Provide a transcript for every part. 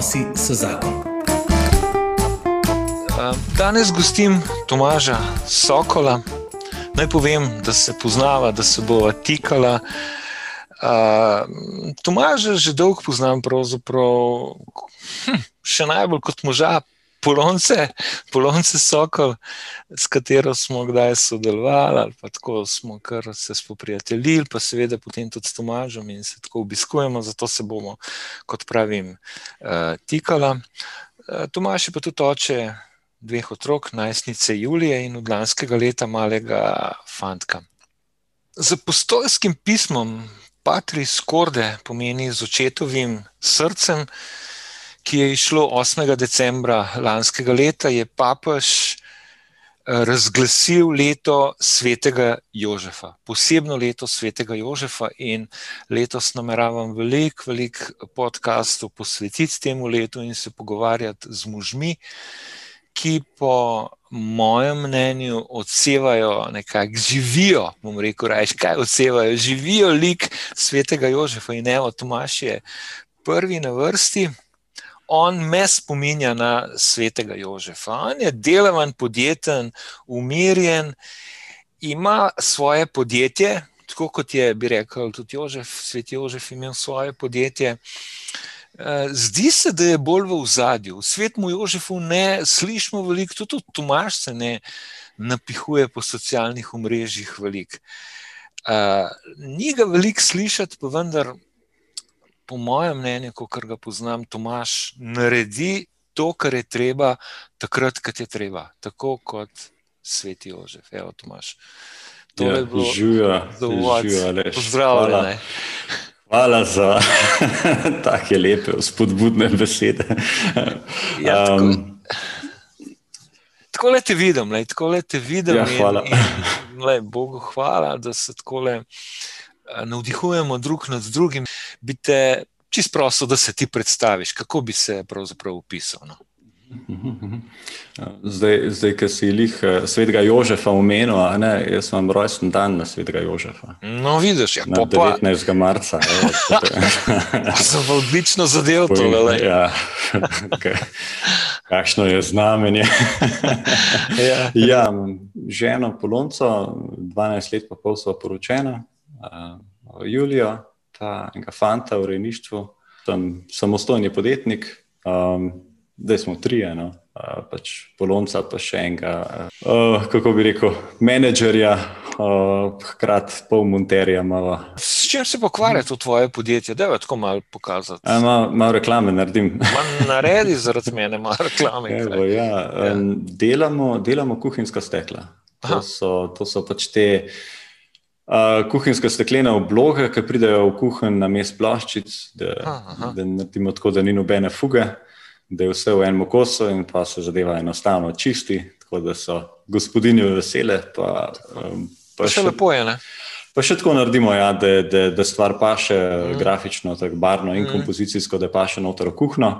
Odnosi so zakon. Danes gostim Tomaža Sokola. Naj povem, da se poznava, da se bo tikala. Uh, Tomaža že dolgo poznam, pravzaprav hm, še najbolj kot moža, polonce, polonce Sokol, s katero smo kdaj sodelovali, ali pa tako smo se spoprijateljili, pa seveda potem tudi s Tomažem in se tako obiskujemo, zato se bomo, kot pravim, uh, tikala. Uh, Tomaž je pa tudi oče dveh otrok, najstnice Julije in od lanskega leta malega fantka. Z apostolskim pismom Patri Skorde pomeni z očetovim srcem, ki je išlo 8. decembra lanskega leta, je papež eh, razglasil leto svetega Jožefa, posebno leto svetega Jožefa, in letos nameravam veliko, veliko podkastov posvetiti temu letu in se pogovarjati z možmi, ki po mojem mnenju odsevajo, nekako živijo, bom rekel, reči, kaj odsevajo, živijo lik svetega Jožefa in Evo Tomaš je prvi na vrsti on me spominja na svetega Jožefa. On je delaven, podjeten, umirjen, ima svoje podjetje, tako kot je, bi rekel, tudi Jožef, svet Jožef imel svoje podjetje. Eh, zdi se, da je bolj v zadju. V svetu Jožefu ne slišimo veliko, tudi Tomaš se ne napihuje po socialnih omrežjih veliko. Uh, ni ga veliko slišati, pa vendar po mojem mnenju, kot ga poznam, Tomaš naredi to, kar je treba, takrat, ko je treba, tako kot sveti Jožef. Evo, Tomaš. To ja, je bilo živelo, pozdravljeno. Hvala za take lepe, spodbudne besede. Ja, tako, um, tako le te vidim, le, tako le te vidim. Ja, hvala. In, in, le, Bogu hvala, da se tako le navdihujemo drug nad drugim bi te čisto prosil, da se ti predstaviš, kako bi se pravzaprav opisal. No? Zdaj, zdaj ki si jih eh, svetega Jožefa omenil, jaz imam rojsten dan na svetega Jožefa. No, vidiš, ja, na 19. Pa... marca. Sem pa odlično zadev to. Ja, okay. Kakšno je znamenje. ja. ja, ženo Polonco, 12 let pa pol so poročena, uh, Julijo ta enega fanta v rejništvu, tam samostojni podjetnik, um, zdaj smo tri, no, uh, pač polomca, pa še enega, uh, kako bi rekel, menedžerja, uh, hkrati pol monterja. Malo. S čim se pokvarja to tvoje podjetje, da je tako malo pokazati? Malo mal reklame naredim. Naredi zaradi mene malo reklame. Evo, ja, um, delamo, delamo kuhinjska stekla. To so, to so pač te kuhinjska steklena obloga, ki pridejo v kuhinj na mest plaščic, da, da naredimo tako, da ni nobene fuge, da je vse v enem kosu in pa se zadeva enostavno čisti, tako da so gospodinje vesele. Pa, um, pa, pa še lepo je. Ne? Pa še tako naredimo, ja, da, da, da stvar paše mm. grafično, tako barno in mm. kompozicijsko, da paše noter v kuhno.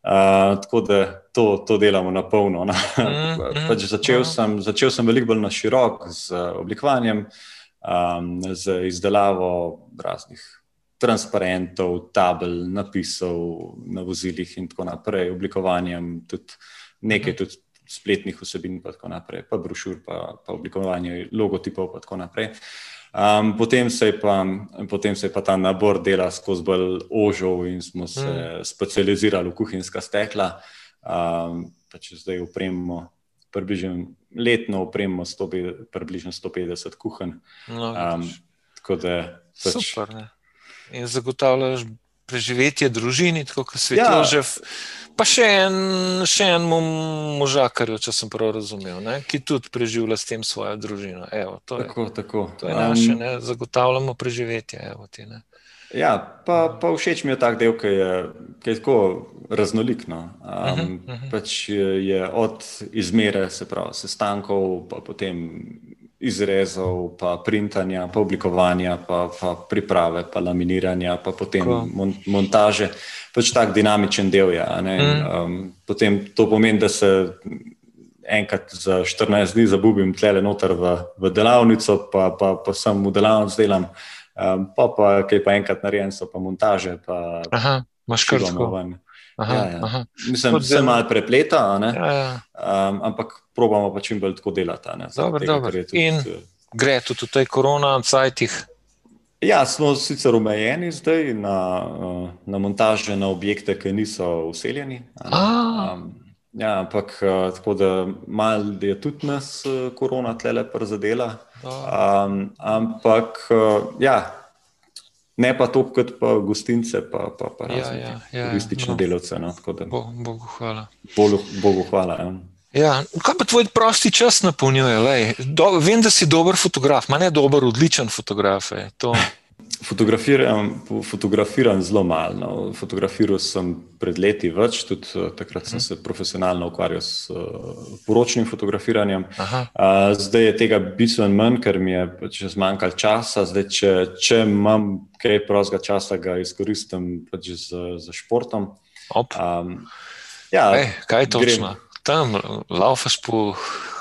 Uh, tako da to, to delamo na polno. No. Mm, pač začel, mm. sem, začel sem veliko bolj na širok z oblikovanjem, uh, um, z izdelavo raznih transparentov, tabel, napisov na vozilih in tako naprej, oblikovanjem tudi nekaj tudi spletnih vsebin, pa tako naprej, pa brošur, pa, pa oblikovanje logotipov in tako naprej. Um, potem, se pa, potem se je pa ta nabor dela skozi bolj ožil in smo se mm. specializirali v kuhinjska stekla. Um, pa če zdaj upremo približno letno opremo približno 150 kuhinj. No, um, pač... Super. Ne? In zagotavljaš preživetje družini, tako kot svet ja. že. Pa še en, še en možakar, če sem prav razumel, ne? ki tudi preživlja s tem svojo družino. Evo, to tako, je, tako. To je naše, ne? zagotavljamo preživetje. Evo, ti, Ja, pa, pa všeč mi je tak del, ki je, ki je tako raznolik. No. Um, uh -huh, uh -huh. Pač je od izmere, se pravi, sestankov, pa potem izrezov, pa printanja, pa oblikovanja, pa, pa priprave, pa laminiranja, pa potem mon, montaže. Pač tak dinamičen del je. Um, potem to pomeni, da se. Enkrat za 14 dni zabubim tle noter v, v delavnico, pa, pa, pa sem v delavnici delam. Um, pa, pa, kaj pa enkrat narejen, so pa montaže. Pa Aha, imaš kar tako. Aha, ja, ja. Aha. Mislim, da se malo prepleta, ja, ja. um, ampak probamo pa čim bolj tako delati. Dobar, tega, dobar. Tudi, In uh, gre tudi v tej korona-cajtih. Ja, smo sicer omejeni zdaj na, uh, na montaže na objekte, ki niso useljeni. Um, ja, ampak uh, tako da malo je tudi nas korona tle prizadela. Um, ampak ja ne pa to, kot pa gostince, pa, pa, pa ja, razne ja, ja, turistične no. delavce. No, Bo, Bogu hvala. Bogu, Bogu hvala ja. Ja, kaj pa tvoj prosti čas napolnjuje? Do, vem, da si dober fotograf, manj ne dober, odličen fotograf. Fotografiram, fotografiram zelo malo. No. Fotografiral sem pred leti več, tudi uh, takrat sem mhm. se profesionalno ukvarjal s uh, poročnim fotografiranjem. Uh, zdaj je tega bistveno manj, ker mi je pač zmanjkalo časa. Zdaj, če, če imam kaj prostega časa, ga izkoristim pač z, z športom. Um, ja, Ej, kaj je točno? Tam laufaš po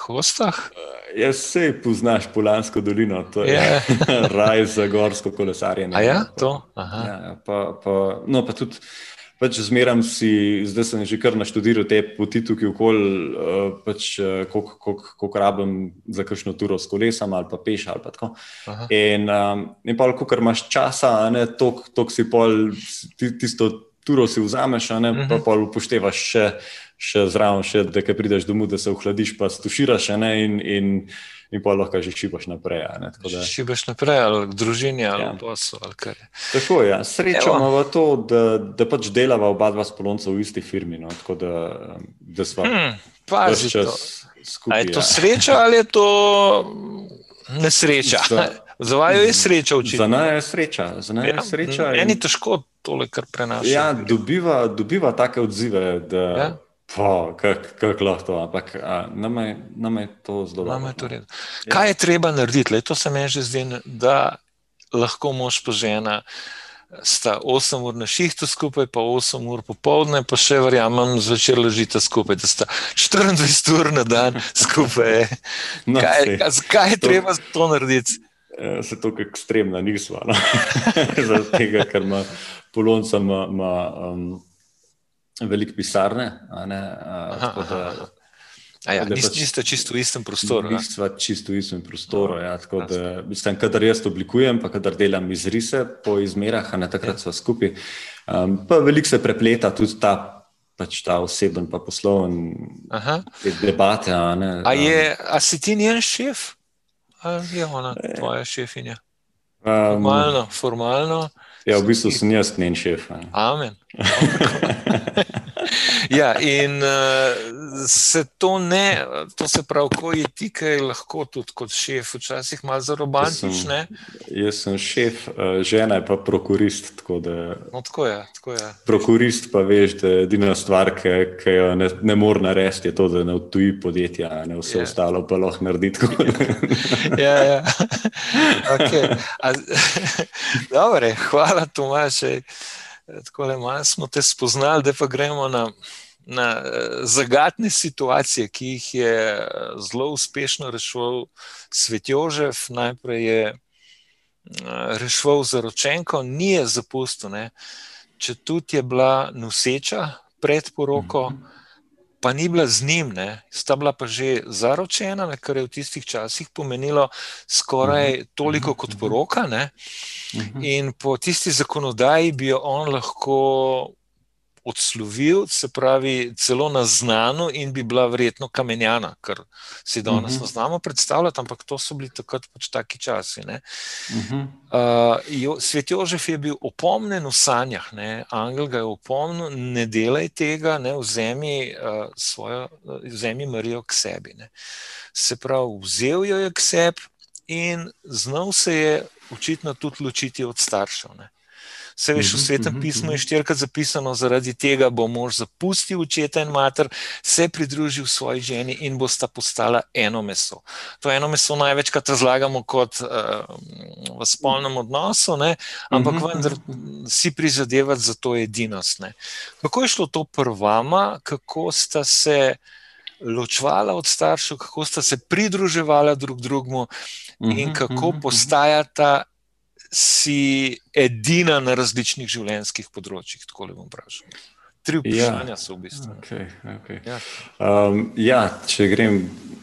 hostah? Uh, Jaz se poznaš Polansko dolino, to je yeah. Ja. raj za gorsko kolesarjenje. A ja, to. Ja, pa, pa, no, pa tudi. Pač zmeram si, zdaj sem že kar naštudiral te poti tukaj okoli, uh, pač, uh, koliko rabim za kakšno turo s kolesom ali pa peš ali pa tako. Aha. In, um, in pa, ko imaš časa, toliko si pol, tisto turo si vzameš, ne, uh -huh. pa mhm. pol upoštevaš še še zraven, še, da kaj prideš domov, da se ohladiš, pa stuširaš ne, in, in, in pa lahko že šibaš naprej. Ne, da... Šibaš naprej, ali v družini, ali ja. v poslu. Tako je. Ja. Srečo imamo to, da, da pač delava oba dva spolonca v isti firmi. No, tako da, da smo hmm, pač čas skupaj. Je to ja. sreča ali je to nesreča? Za vaju je sreča učiti. Za nas je sreča. Ja, je sreča in... Eni težko tole, kar prenaša. Ja, dobiva, dobiva take odzive. Da... Ja. Kako lahko to, ampak nam je to zelo dobro. Ja. Kaj je treba narediti? Le, to se mi že zdi, da lahko mož pa žena. Sta 8 ur na šihtu skupaj, pa 8 ur popoldne, pa še verjamem, zvečer ležite skupaj, da sta 24 ur na dan skupaj. No, kaj, kaj je to, treba to narediti? Ja, se to, kako ekstremna nismo. No? Zaradi tega, ker ima polonca. Ma, ma, um, veliko pisarne. Ja, niste čisto v istem prostoru. Niste čisto v istem prostoru. Ja, tako da, mislim, kadar jaz oblikujem, pa kadar delam izrise po izmerah, ne takrat ja. so skupaj. Um, pa veliko se prepleta tudi ta, pač ta oseben, pa posloven debate. A, ne, a, je, a si ti njen šef? Ali je ona tvoja šefinja? Um, formalno, formalno. Ja, v bistvu sem jaz njen šef. Amen. ja, in uh, se to ne, to se pravi, ko je ti, ki je lahko tudi kot šef, včasih malo za romantične. Jaz, jaz sem šef, uh, žena je pa prokurist. Tako da, no, tako je, tako je. Prokurist pa veš, da je edina stvar, ki, ki jo ne, ne more narediti, je to, da ne odtuji podjetja, ne vse ja. ostalo pa lahko naredi. ja, ja. Okay. A, dobre, hvala, Tomaš. Tako da malo smo te spoznali, da pa gremo na, na eh, zagatne situacije, ki jih je eh, zelo uspešno rešil svet Jožef. Najprej je eh, rešil zaročenko, ni je zapustil, ne. če tudi je bila noseča pred poroko. Mm -hmm pa ni bila z njim, ne. sta bila pa že zaročena, ne, kar je v tistih časih pomenilo skoraj mhm. toliko kot mhm. poroka. Ne. Mhm. In po tisti zakonodaji bi jo on lahko odslovil, se pravi, celo na znano, in bi bila verjetno kamenjana, kar si danes uh -huh. ne znamo predstavljati, ampak to so bili takrat pač taki časi. Uh -huh. uh, jo, Svet Jožef je bil opomnen v sanjah, ne? Angel ga je opomnil, ne delaj tega, ne vzemi, uh, svojo, vzemi Marijo k sebi. Ne? Se pravi, vzel jo je k sebi in znal se je očitno tudi ločiti od staršev. Ne? Se veš, v mhm, svetem mhm, pismu je mhm. štirikrat zapisano, zaradi tega bo mož zapustil očeta in mater, se pridružil svoji ženi in bosta postala eno meso. To eno meso največkrat razlagamo kot uh, v spolnem odnosu, ne? ampak vendar si prizadevati za to edinost. Ne? Kako je šlo to prvama, kako sta se ločvala od staršev, kako sta se pridruževala drug drugemu in kako postajata si edina na različnih življenjskih področjih. Tako le bom vprašal. tri vprašanja ja. so v bistvu. Okay, okay. Ja. Um, ja, če grem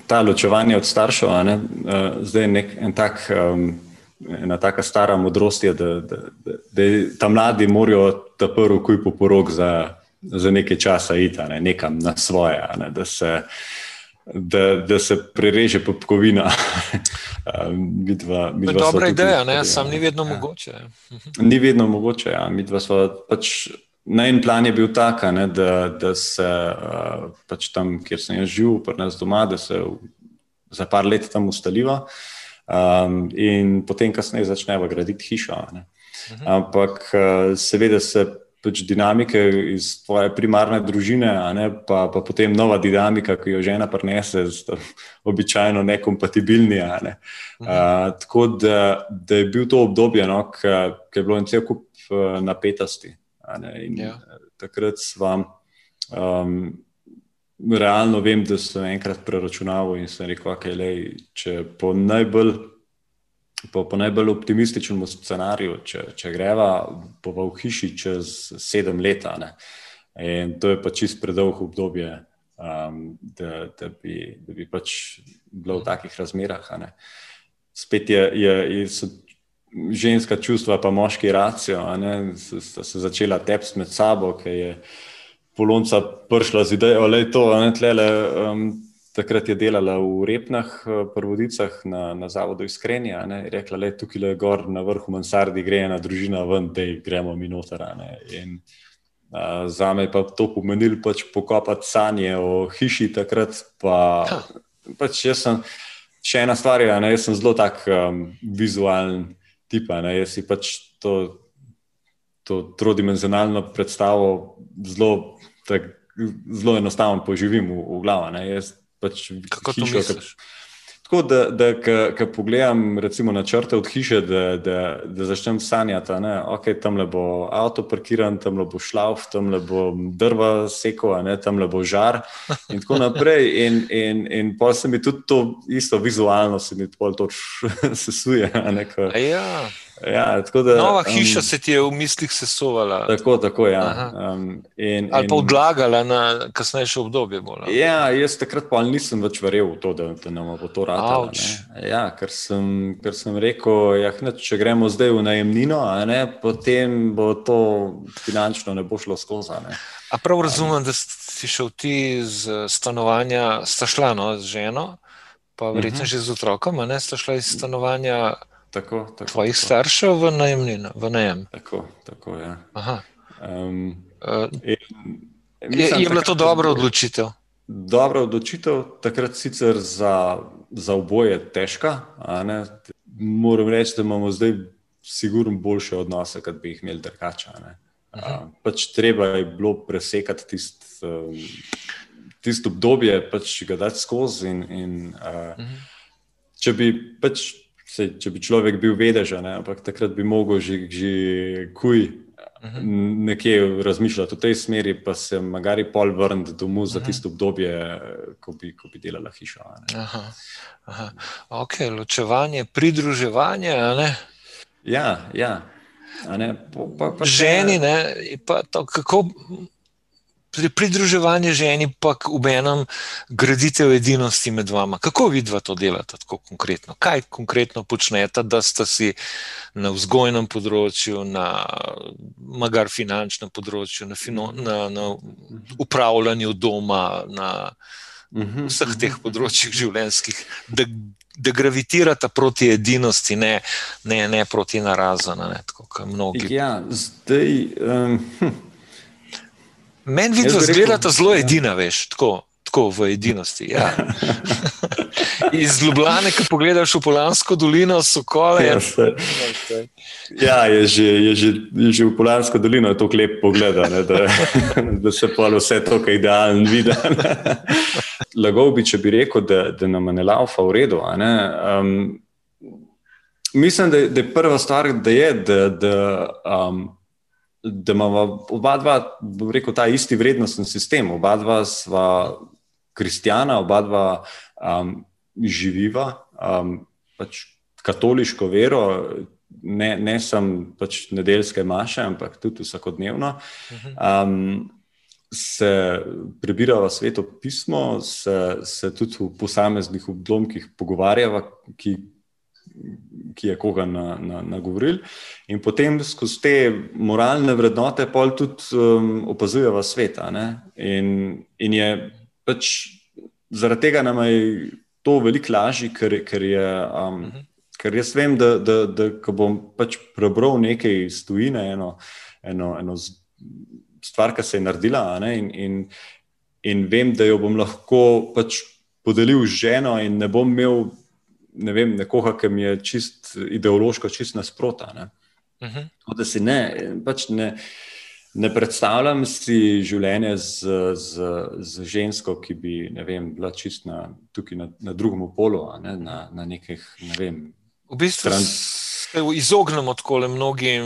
ta ločevanje od staršev, ne, uh, zdaj nek, en tak. Um, Ena taka stara modrost je, da, da, da, da ta mladi morajo ta prvi kuj po porok za, za nekaj časa iti, ne, nekam na svoje, ne, da, se, da, da se prereže popkovina. midva, midva dobra ideja, ne, sam ni vedno ja. mogoče. Ni vedno mogoče, ja. midva sva pač Na en plan je bil tak, ne, da, da se uh, pač tam, kjer sem jaz živel, pri nas doma, da se za par let tam ustaliva um, in potem, kasneje, začneva graditi hišo. Uh mhm. Ampak uh, seveda se pač dinamike iz tvoje primarne družine, ne, pa, pa potem nova dinamika, ki jo žena prenese, običajno nekompatibilni. Ne. Uh, tako da, da je bil to obdobje, no, ki je bilo en cel kup uh, napetosti. Ja. Takrat sem um, realno vem, da sem enkrat preračunal in sem rekel, okay, lej, če po najbolj. Po, po najbolj optimističnem scenariju, če, če greva, bo v hiši čez sedem let. To je pa čist predolgo obdobje, um, da, da, bi, da bi pač bilo v takih razmerah. Spet je, je, je, ženska čustva, pa moški racijo, sta se začela tepsti med sabo, ki je polonca prišla z idejo, da je to, ne tlele. Um, takrat je delala v repnah, uh, prvodicah na, na zavodu Iskrenja. Je rekla, da je tukaj le gor na vrhu Mansardi, gre ena družina ven, da gremo mi noter. In uh, za me pa to pomenilo pač pokopati sanje o hiši takrat. Pa, pač jaz sem, še ena stvar je, ne, jaz sem zelo tak um, vizujalen tipa. Ne? Jaz si pač to, to trodimenzionalno predstavo zelo, tak, zelo enostavno poživim v, v glavu. Pač Kako to misliš? Tako da, da ko pogledam, recimo, načrte od hiše, da, da, da začnem sanjati, da okay, tam le bo avto parkiran, tam le bo šlauf, tam le bo drva seko, tam le bo žar in tako naprej. In, in, in pa se mi tudi to isto vizualno, se mi to sesuje. Ja. Ja, da, Nova hiša um, se ti je v mislih sesovala. Tako, tako ja. um, in, Ali pa odlagala na kasnejše obdobje. Bolj, ja, jaz takrat pa nisem več verjel v to, da, da nam bo to radilo. Ja, ker, ker sem rekel, ja, ne, če gremo zdaj v najemnino, ne, potem bo to finančno ne bo šlo skozi. A prav razumem, da si šel ti z stanovanja, sta šla no, z ženo, pa verjetno uh mhm. -huh. že z otrokom, ne sta šla iz stanovanja. Tako, tako, tvojih tako. staršev v najemnino, v najem. Tako, tako ja. um, uh, in, je je bila to dobra odločitev? Dobra odločitev, takrat sicer za, za oboje težka. Moram reči, da imamo zdaj sigurno boljše odnose, kot bi jih imeli drugače. Uh, pač treba je bilo presekati tisto um, tist obdobje, pač ga dati skozi. In, in, uh, uh -huh. Če bi pač Sej, če bi človek bil vedež, ampak takrat bi mogel že, že kuj mhm. nekje razmišljati v tej smeri, pa se magari pol vrniti domov za mhm. tisto obdobje, ko bi, ko bi delala hišo. Aha, aha. Ok, ločevanje, pridruževanje. Ja, ja. Pa, pa, Ženi, ne, pa to, kako pridruževanje ženi, pa v enem graditev edinosti med vama. Kako vidva to delate tako konkretno? Kaj konkretno počnete, da ste si na vzgojnem področju, na magar finančnem področju, na, fino, na, na upravljanju doma, na mhm, vseh teh mhm. področjih življenjskih, da, da gravitirate proti edinosti, ne, ne, ne proti narazanu, tako kot mnogi. Ja, zdaj. Um, hm. Meni vidi, da zgledata zelo ja. edina, veš, tako, tako v edinosti. Ja. Iz Ljubljana, ki pogledaš v Polansko dolino, so kole. Ja, ja je, že, je, že, je že v Polansko dolino tako lep pogled, da, da se pa vse to, kar je idealno videti. Lagal bi, če bi rekel, da, da nam je laufa v redu. Um, mislim, da, da je prva stvar, da je. Da, da, um, da imamo oba dva, bom rekel, ta isti vrednostni sistem, oba dva sva kristjana, oba dva um, živiva um, pač katoliško vero, ne, ne samo pač nedeljske maše, ampak tudi vsakodnevno. Um, se prebirava sveto pismo, se, se tudi v posameznih obdobjih pogovarjava, ki, ki je koga nagovoril, na, na in potem skozi te moralne vrednote pol tudi um, opazujeva sveta. In, in je pač zaradi tega nam je to veliko lažje, ker, ker je. Um, uh -huh. Ker jaz vem, da, da, da ko bom pač prebral nekaj iz tujine, eno, eno, eno stvar, ki se je naredila, ne, in, in, in vem, da jo bom lahko pač podelil z ženo, in ne bom imel ne vem, nekoga, ki mi je čist ideološko čist nasprota. Ne. Uh mhm. -huh. Da si ne, pač ne, ne predstavljam si življenje z, z, z žensko, ki bi vem, bila čist na, tukaj na, na drugem polu, ne, na, na nekih, ne vem. V bistvu se izognemo tako mnogim,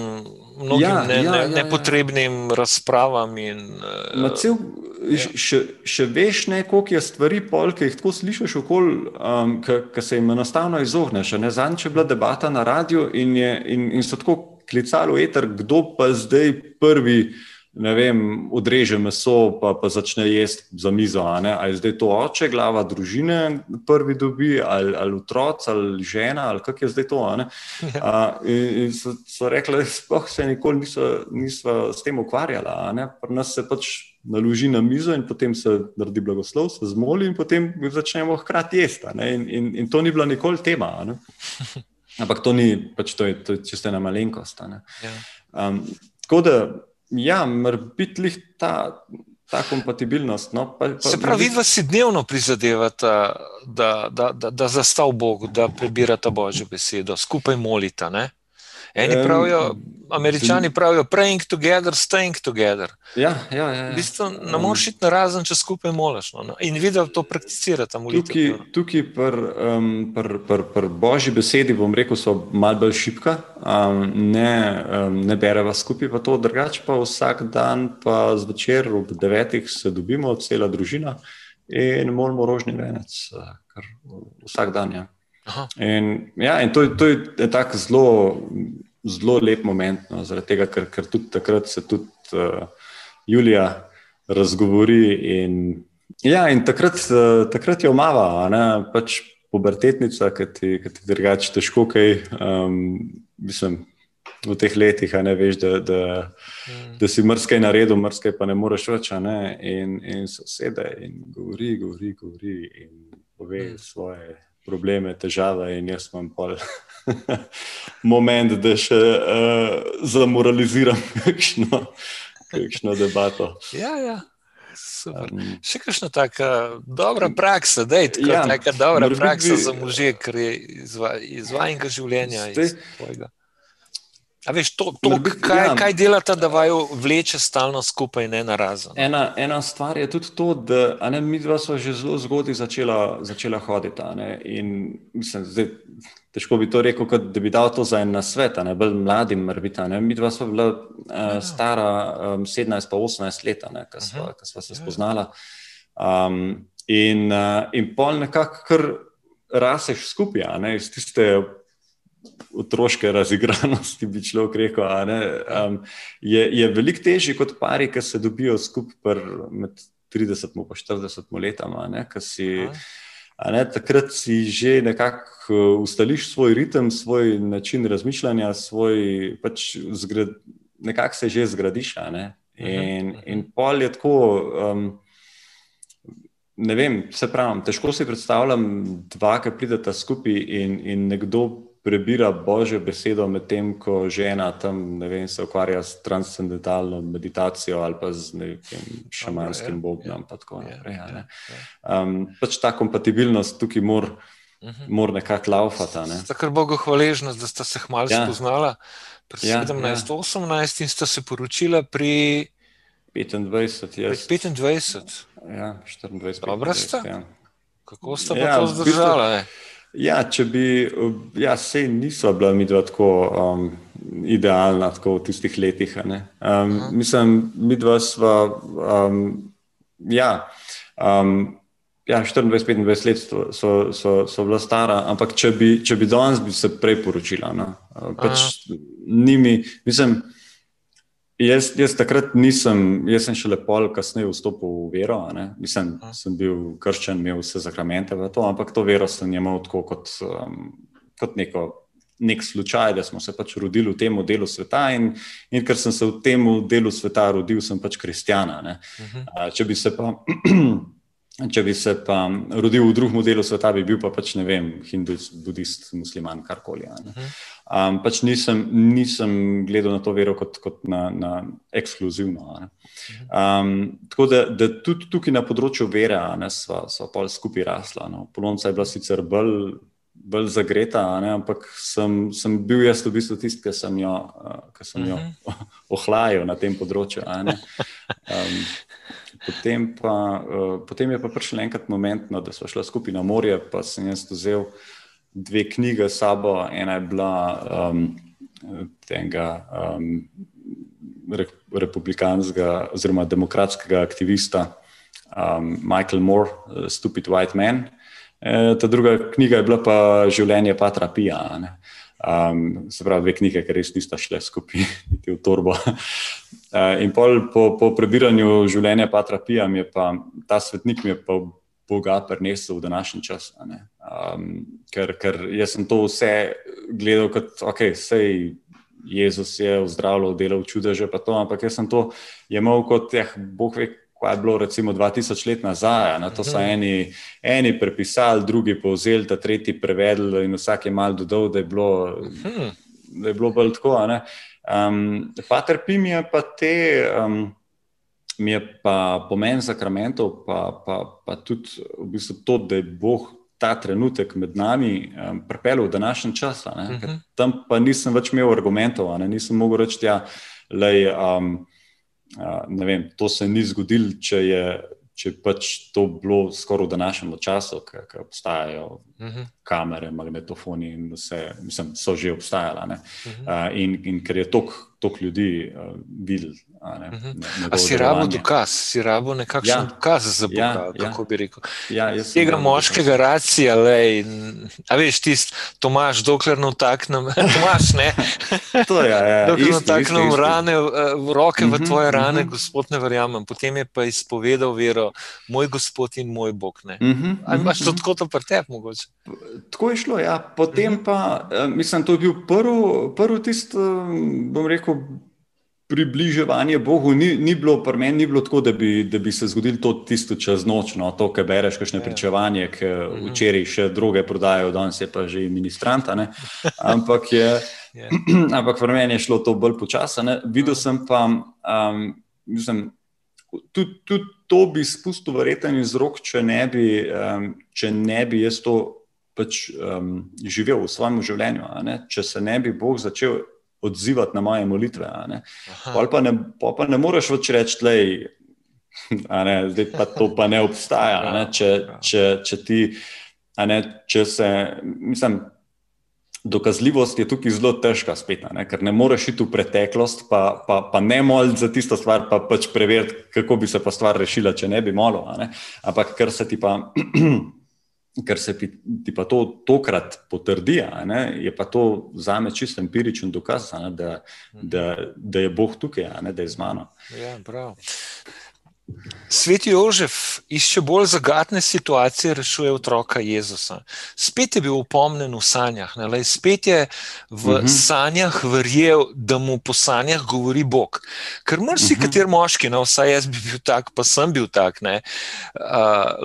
mnogim ja, ne, ja, ne, ja, nepotrebnim ja. razpravam. In, uh, cel, ja. še, še veš, koliko je stvari, pol, ki jih tako slišiš, um, ki se jim enostavno izogneš. Zanj je bila debata na radiju in, in, in so tako klicali v eter, kdo pa zdaj prvi ne vem, odreže meso, pa, pa začne jesti za mizo. Ali je zdaj to oče, glava družine, prvi dobi, ali, ali otrok, ali žena, ali kak je zdaj to. Ja. A, in, in so, so rekli, da se nikoli niso, niso s tem ukvarjali. Pri nas se pač naloži na mizo in potem se naredi blagoslov, se zmoli in potem začnemo hkrati jesti. In, in, in to ni bila nikoli tema. Ampak to ni, pač to je, to je čisto ena malenkost. Um, tako da Ja, mora biti ta, ta kompatibilnost. No? Pa, pa, Se pravi, vi si dnevno prizadevate, da, da, da, da zastav Bog, da prebirate Božjo besedo, skupaj molite. Eni pravijo, američani pravijo, praying together, staying together. Ja, ja, ja, ja. V bistvu ne moreš iti na razen, če skupaj moliš. No? In videl to prakticirati. Tukaj, tukaj pri um, pr, pr, pr božji besedi, bom rekel, so malce bolj šipka, um, ne, um, ne bereva skupaj, pa to drugače pa vsak dan, pa zvečer ob devetih se dobimo, cela družina in moramo rožni venec, kar vsak dan. Ja. In, ja, in to, to je tako zelo, zelo lep moment, no, tega, ker, ker tudi takrat se tudi uh, Julija razgovori. In, ja, in takrat, uh, takrat je omava, ne, pač pubertetnica, ki ti, ti drugače težko kaj. Um, mislim, V teh letih, ne veš, da, da, mm. da si mrskaj naredil, mrskaj pa ne moreš več. Ne? In, in sosede, in govori, govori, govori, in pove mm. svoje probleme, težave, in jaz imam pol moment, da še uh, zamoraliziram kakšno, kakšno debato. Ja, ja. Um, še kakšna taka dobra praksa, da je tako ja, neka dobra praksa bi, za može, ker je izvajanega življenja. Iz A veš, to, to, kaj, ja. kaj delata, da vaju vleče stalno skupaj, ne na razen? Ena, ena stvar je tudi to, da ne, mi dva smo že zelo zgodaj začela, začela hoditi. In, mislim, zdaj, težko bi to rekel, kot, da bi dal to za en svet, ne bolj mladim, mrbita. Ne. Mi dva smo bila uh, stara um, 17 pa 18 let, ko smo se ja. spoznala. Um, in, uh, in pol nekako kar raseš skupaj, iz tiste otroške razigranosti, bi človek rekel. Um, je je veliko težje kot pari, ki se dobijo skupaj med 30 in 40 letama. Si, ne, takrat si že nekako uh, ustališ svoj ritem, svoj način razmišljanja, svoj, pač zgrad, nekako se že zgradiš. Ne? In, in pol je tako. Um, Ne vem, se pravi, težko si predstavljam, dva, ki prideta skupaj in, in nekdo prebira Božjo besedo, medtem ko žena tam vem, se ukvarja s transcendentalno meditacijo ali pa z nekim šamanskim ja, bogom. Ja, ja, um, pač ta kompatibilnost tukaj mora mhm. mor nekako laufati. Ne. Tako Bogu hvaležnost, da sta se hmalo ja. spoznala. Pri ja, 17-18 ja. in sta se poročila pri 25. Jaz. Pri 25. Ja, 24. Dobro sta. Ja. Kako sta pa ja, to zdržala? V bistvu, Ja, če bi, ja, sej niso bila mi dva tako um, idealna tako v tistih letih. Um, mislim, mi dva sva, um, ja, um, ja 24-25 let so, so, so, so bila stara, ampak če bi, če bi danes bi se prej poročila. No? Pač njimi, mislim, Jaz, jaz takrat nisem, jaz sem šele pol kasneje vstopil v vero. Mislim, sem bil krščen, imel vse zakramente v to, ampak to vero sem imel tako kot, um, kot neko, nek slučaj, da smo se pač rodili v tem delu sveta. In, in ker sem se v tem delu sveta rodil, sem pač kristjana. Uh uh, če bi se pa. Če bi se pa rodil v drugem delu sveta, bi bil pa pač ne vem, hindus, budist, musliman, karkoli. Um, pač nisem, nisem gledal na to vero kot, kot na, na ekskluzivno. Um, tako da, da tudi tukaj na področju vere smo pa skupaj rasla. No. Polonca je bila sicer bolj, bolj zagreta, ne, ampak sem, sem bil jaz v bistvu tisti, ki sem jo, ki sem jo ohlajal na tem področju. Um, Potem, pa, uh, potem je pa prišel enkrat moment, no, da smo šli skupaj na morje, pa sem jaz vzel dve knjige s sabo. Ena je bila um, tega um, republikanskega oziroma demokratskega aktivista um, Michael Moore, uh, Stupid White Man. E, ta druga knjiga je bila pa Življenje Patra Pija. Um, se pravi, dve knjige, ki res nista šle skupaj, niti v torbo. Uh, in pol, po, po prebiranju življenja Patra Pija, mi je pa ta svetnik mi je pa Boga prenesel v današnji čas. Um, ker, ker jaz sem to vse gledal kot, ok, sej Jezus je zdravil, delal čudeže, pa to, ampak jaz sem to imel kot, ja, Bog ve, kaj je bilo recimo 2000 let nazaj. Na to so mhm. eni, eni prepisali, drugi povzeli, ta tretji prevedli in vsak je mal dodal, da je bilo, mhm. da je bilo bolj tako. Um, Pater Pim je pa te. Um, Mi je pa pomen zakramentov, pa, pa, pa tudi v bistvu to, da je Bog ta trenutek med nami um, pripeljal v današnji čas. Uh mhm. -huh. Tam pa nisem več imel argumentov, nisem mogel reči, da ja, je. Um, ne vem, to se ni zgodilo, če je če pač to bilo skoraj v današnjem času, ki obstajajo uh mhm. -huh. kamere, magnetofoni in vse, mislim, so že obstajala. Uh -huh. uh, in, in ker je toliko ljudi uh, videl. Uh mhm. -huh. Si rabo dokaz, si rabo nekakšen ja. dokaz za Boga, ja, kako ja. bi rekel. Ja, Tega moškega racija, lej, a veš, tisti Tomaš, dokler ne vtaknem, Tomaš, ne? to je, ja, ja. Dokler ne vtaknem rane, v roke v mhm, tvoje rane, uh -huh. gospod, ne verjamem. Potem je pa izpovedal vero, moj gospod in moj bog. Uh -huh, Ali imaš to tako, to pretep mogoče? Tako je šlo, ja. Potem uh -huh. pa, eh, mislim, to je bil prvi prv tisti, eh, bom rekel, približevanje Bogu. Ni, ni bilo pri meni, ni bilo tako, da bi, da bi se zgodilo to tisto čez noč, no, to, kar bereš, kakšne ja. pričevanje, ki -huh. včeraj še druge prodajajo, danes je pa že ministranta. Ampak, je, yeah. Ja. ampak pri meni je šlo to bolj počasno. Videl sem pa, um, mislim, tudi. Tud, to bi spustil verjeten iz rok, če ne bi, um, če ne bi jaz to pač, um, živel v svojem življenju. Če se ne bi Bog začel odzivati na moje molitve. Pa, pa, ne, pa, pa ne moreš več reči, da je to pa ne obstaja. Ne? Če, če, če ti, ne, če se, mislim dokazljivost je tukaj zelo težka, spet, ne? ker ne moreš iti v preteklost, pa, pa, pa ne molj za tisto stvar, pa pač preveriti, kako bi se pa stvar rešila, če ne bi molil. Ampak ker se ti pa. Ker se ti pa to tokrat potrdi, ne, je pa to za me čisto empiričen dokaz, ne, da, da, da je Bog tukaj, ne, da je z mano. Ja, Sveti Jožef išče bolj zagatne situacije, rešuje otroka Jezusa. Spet je bil upomnen v sanjah, ne? spet je v uh mhm. -huh. sanjah verjel, da mu po sanjah govori Bog. Ker mrsi, uh -huh. kater moški, no, vsaj jaz bi bil tak, pa sem bil tak. Uh,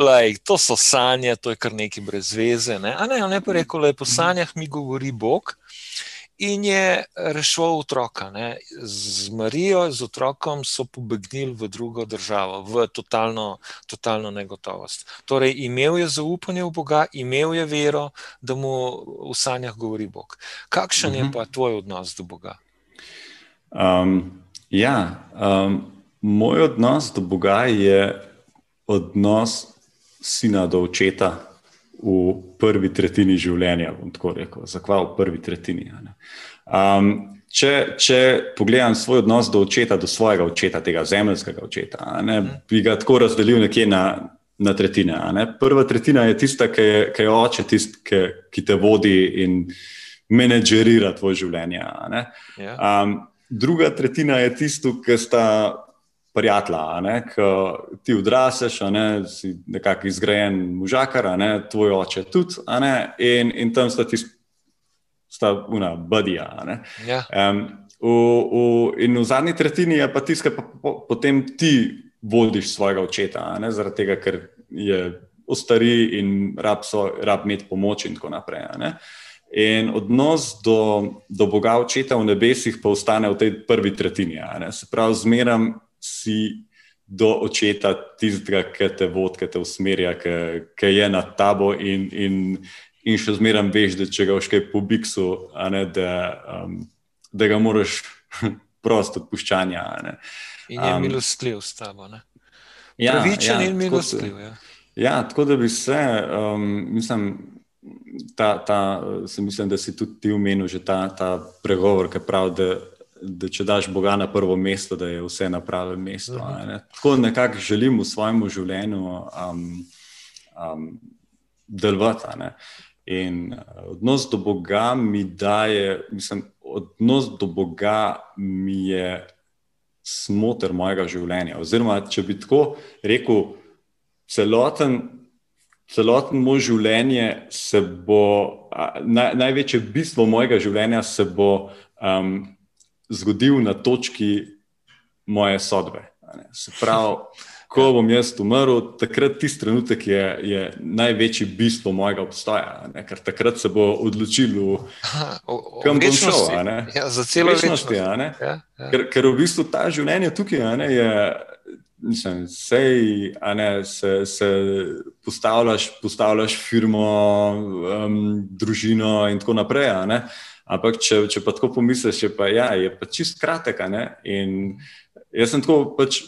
lej, to so sanje, to je kar nekaj brez veze. Ne? A ne, on je pa rekel, da po sanjah mi govori Bog in je rešil otroka. Ne. Z Marijo, z otrokom so pobegnili v drugo državo, v totalno, totalno negotovost. Torej, imel je zaupanje v Boga, imel je vero, da mu v sanjah govori Bog. Kakšen uh -huh. je mhm. pa tvoj odnos do Boga? Um, ja, um, moj odnos do Boga je odnos sina do očeta v prvi tretjini življenja, bom tako rekel, zakva v prvi tretjini. Um, če, če pogledam svoj odnos do očeta, do svojega očeta, tega zemljskega očeta, ne, bi ga tako razdelil nekje na, na tretjine. Prva tretjina je tista, ki je, ki je oče, tist, ki, ki te vodi in menedžerira tvoje življenje. Um, druga tretjina je tisto, ki sta prijatelja, ki ti odraseš, ne, si nekako izgrajen možakar, ne, tvoj oče tudi, ne, in, in tam sta ti sta una budija. Ja. Um, v, v, in v zadnji tretjini je pa tiskaj, pa po, potem ti vodiš svojega očeta, ne, zaradi tega, ker je ostari in rab, so, rab imeti pomoč in tako naprej. In odnos do, do Boga očeta v nebesih pa ostane v tej prvi tretjini. Se pravi, zmeram si do očeta tistega, ki te vodi, ki te usmerja, ki, ki je nad tabo in, in, in še zmeraj veš, da če ga oškaj po biksu, ne, da, um, da ga moraš prosto odpuščanja. Ne. In je um, milostljiv s tabo. Ja, Pravičen ja, in milostljiv. Ja. ja, tako da bi se, um, mislim. Ta, ta, mislim, da si tudi ti omenil že ta, ta pregovor, ki pravi, da da če daš Boga na prvo mesto, da je vse na pravem mestu. Ne? Tako nekako želim v svojem življenju um, um, delovati. In uh, odnos do Boga mi daje, mislim, odnos do Boga mi je smotr mojega življenja. Oziroma, če bi tako rekel, celoten. Celoten moj življenje se bo, naj, največje bistvo mojega življenja se bo um, zgodil na točki moje sodbe. Se pravi, ko bom jaz umrl, takrat tisti trenutek je, je največji bistvo mojega obstoja, ne? ker takrat se bo odločil, kam bom šel. Ja, za celo večnost. Ja, ja. Ker, ker v bistvu ta življenje tukaj ne, je. Mislim, sej, ne, se, se postavljaš, postavljaš firmo, um, družino, in tako naprej. Ampak, če, če pa tako pomisliš, je pa, ja, je pa čist kratek. In jaz sem tako pač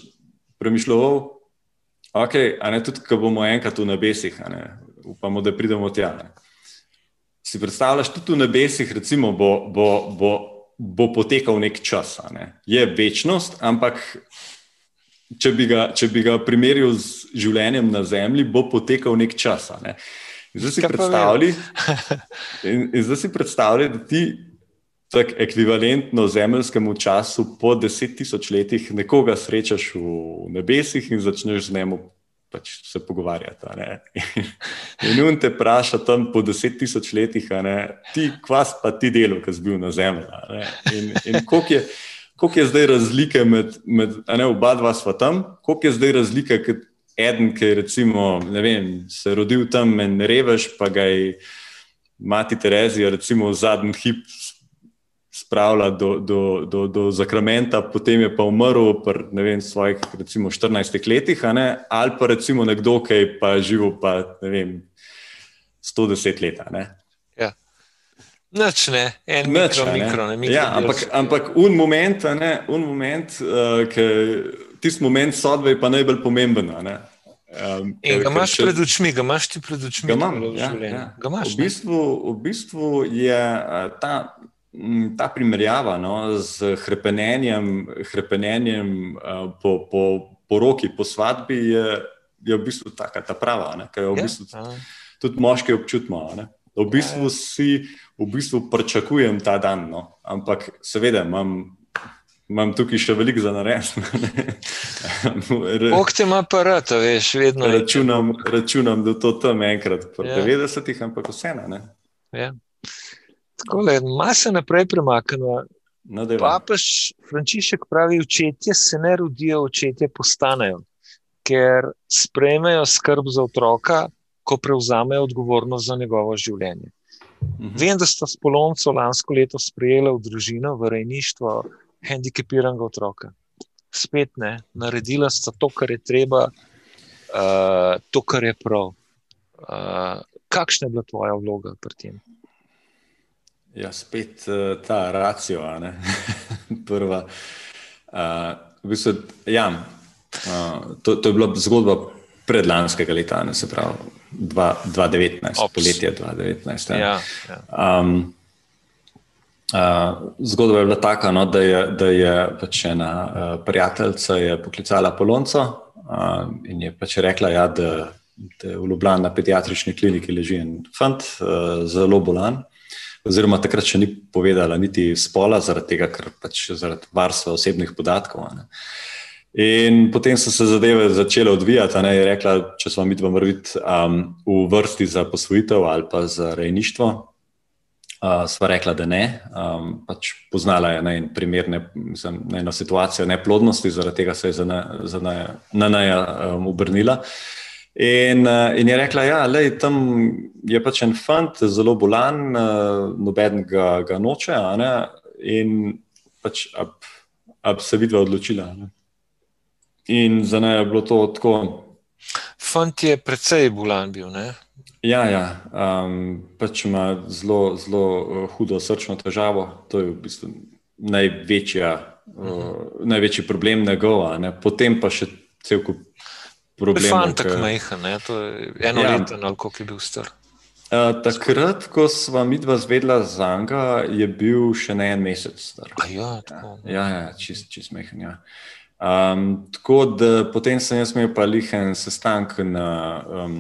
premišljal, okay, da tudi, ko bomo enkrat v nebesih, upamo, da pridemo tja. Ne. Si predstavljaš, tudi v nebesih, recimo, bo, bo, bo, bo potekal nek čas. Ne. Je večnost, ampak. Če bi, ga, če bi ga primerjal z življenjem na Zemlji, bo potekal nek čas. Ne. Zdaj si predstavljaj, in, in zdaj si predstavljaj, da ti tako ekvivalentno zemljskemu času po deset tisoč letih nekoga srečaš v nebesih in začneš z njim pač se pogovarjati. In on te vpraša tam po deset tisoč letih, ti kvas pa ti delo, ki si bil na zemlji. In, in koliko je. Kako je zdaj razlika med, med ne, oba dva sva tam, kako je zdaj razlika, eden, ki je recimo, vem, se rodil tam in revež, pa ga je mati Terezija recimo v zadnji hip spravila do, do, do, do zakramenta, potem je pa umrl v svojih recimo 14 letih, ali pa recimo nekdo, ki je pa živel pa ne vem 110 let. Ja. Noč ne, en Noč, mikro, mikro, ne, mikro ja, ampak, ampak un moment, ne, un moment uh, ki tisti moment sodbe je pa najbolj pomemben. Um, In ga imaš pred očmi, ga imaš ti pred očmi. Ga imam, ja, ja. Ga imaš, v, bistvu, v bistvu je ta, ta primerjava no, z hrepenenjem, hrepenenjem uh, po, po, po roki, po svadbi, je, je v bistvu taka ta prava, ki jo v ja, bistvu ja. tudi moški občutimo. Ne. V bistvu si, v bistvu pričakujem ta dan, no. ampak seveda imam imam tukaj še veliko za narediti. Bog te ima aparat, veš, vedno. Računam, računam da to tam enkrat, po ja. 90-ih, ampak vseeno. Ja. Tako je, malo se naprej premaknemo. No, Papež Frančišek pravi, očetje se ne rodijo, očetje postanejo, ker sprejmejo skrb za otroka, ko prevzamejo odgovornost za njegovo življenje. Mhm. Vem, da sta s Polonco lansko leto sprejela v družino, v rejništvo, hendikepiranega otroka. Spet ne, naredila sta to, kar je treba, uh, to, kar je prav. Uh, kakšna je bila tvoja vloga pri tem? Ja, spet uh, ta racijo, prva. Uh, v bistvu, ja, uh, to, to je bila zgodba predlanskega leta, ne, se pravi 2019, poletje 2019. Ja. Ja, ja. Um, Uh, zgodba je bila taka, no, da je, da je pač ena uh, prijateljica poklicala Polonco uh, in je pač rekla, ja, da, da je v Ljubljani na pediatrični kliniki leži en fant, uh, zelo bolan. oziroma takrat še ni povedala niti spola, zaradi tega, ker pač zaradi varstva osebnih podatkov. Ne. In potem so se zadeve začele odvijati. Ne, je rekla, če smo mi dva vrviti um, v vrsti za posvojitev ali pa za rejništvo. Uh, sva rekla, da ne. Um, pač poznala je ne, primer, ne, mislim, ne, eno situacijo neplodnosti, zaradi tega se je za naj um, obrnila. In, uh, in je rekla, da ja, tam je pač en fant, zelo bolan, uh, noben ga, ga noče. In pač ab, ab se vidva odločila. Ne? In za naj je bilo to tako. Fant je precej bolan bil. Ne? Ja, ja. Um, pač ima zelo, zelo uh, hudo srčno težavo. To je v bistvu največja, uh, uh, največji problem njegova. Ne? Potem pa še cel kup problem. Fantak ke... majhen, ne? to je eno ja. leto, ali koliko je bil star. Uh, takrat, ko smo mi dva zvedla za njega, je bil še ne en mesec star. Ja, tako, ja, ja, čist, čist mehen. Ja. Um, tako da potem sem jaz imel pa lihen sestanek na, um,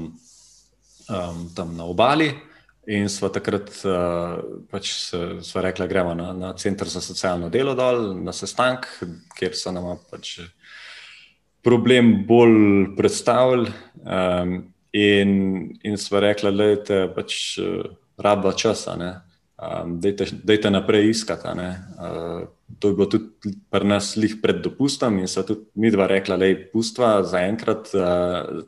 um, tam na obali. In smo takrat uh, pač sva rekla, da gremo na, na center za socialno delo dol, na sestanek, kjer so nam pač problem bolj predstavili. Um, in, in smo rekli, da je pač uh, raba časa, da je te naprej iskati. Uh, to je bilo tudi pri nas lih pred dopustom, in so tudi mi dva rekla, da je pustva za enkrat. Uh,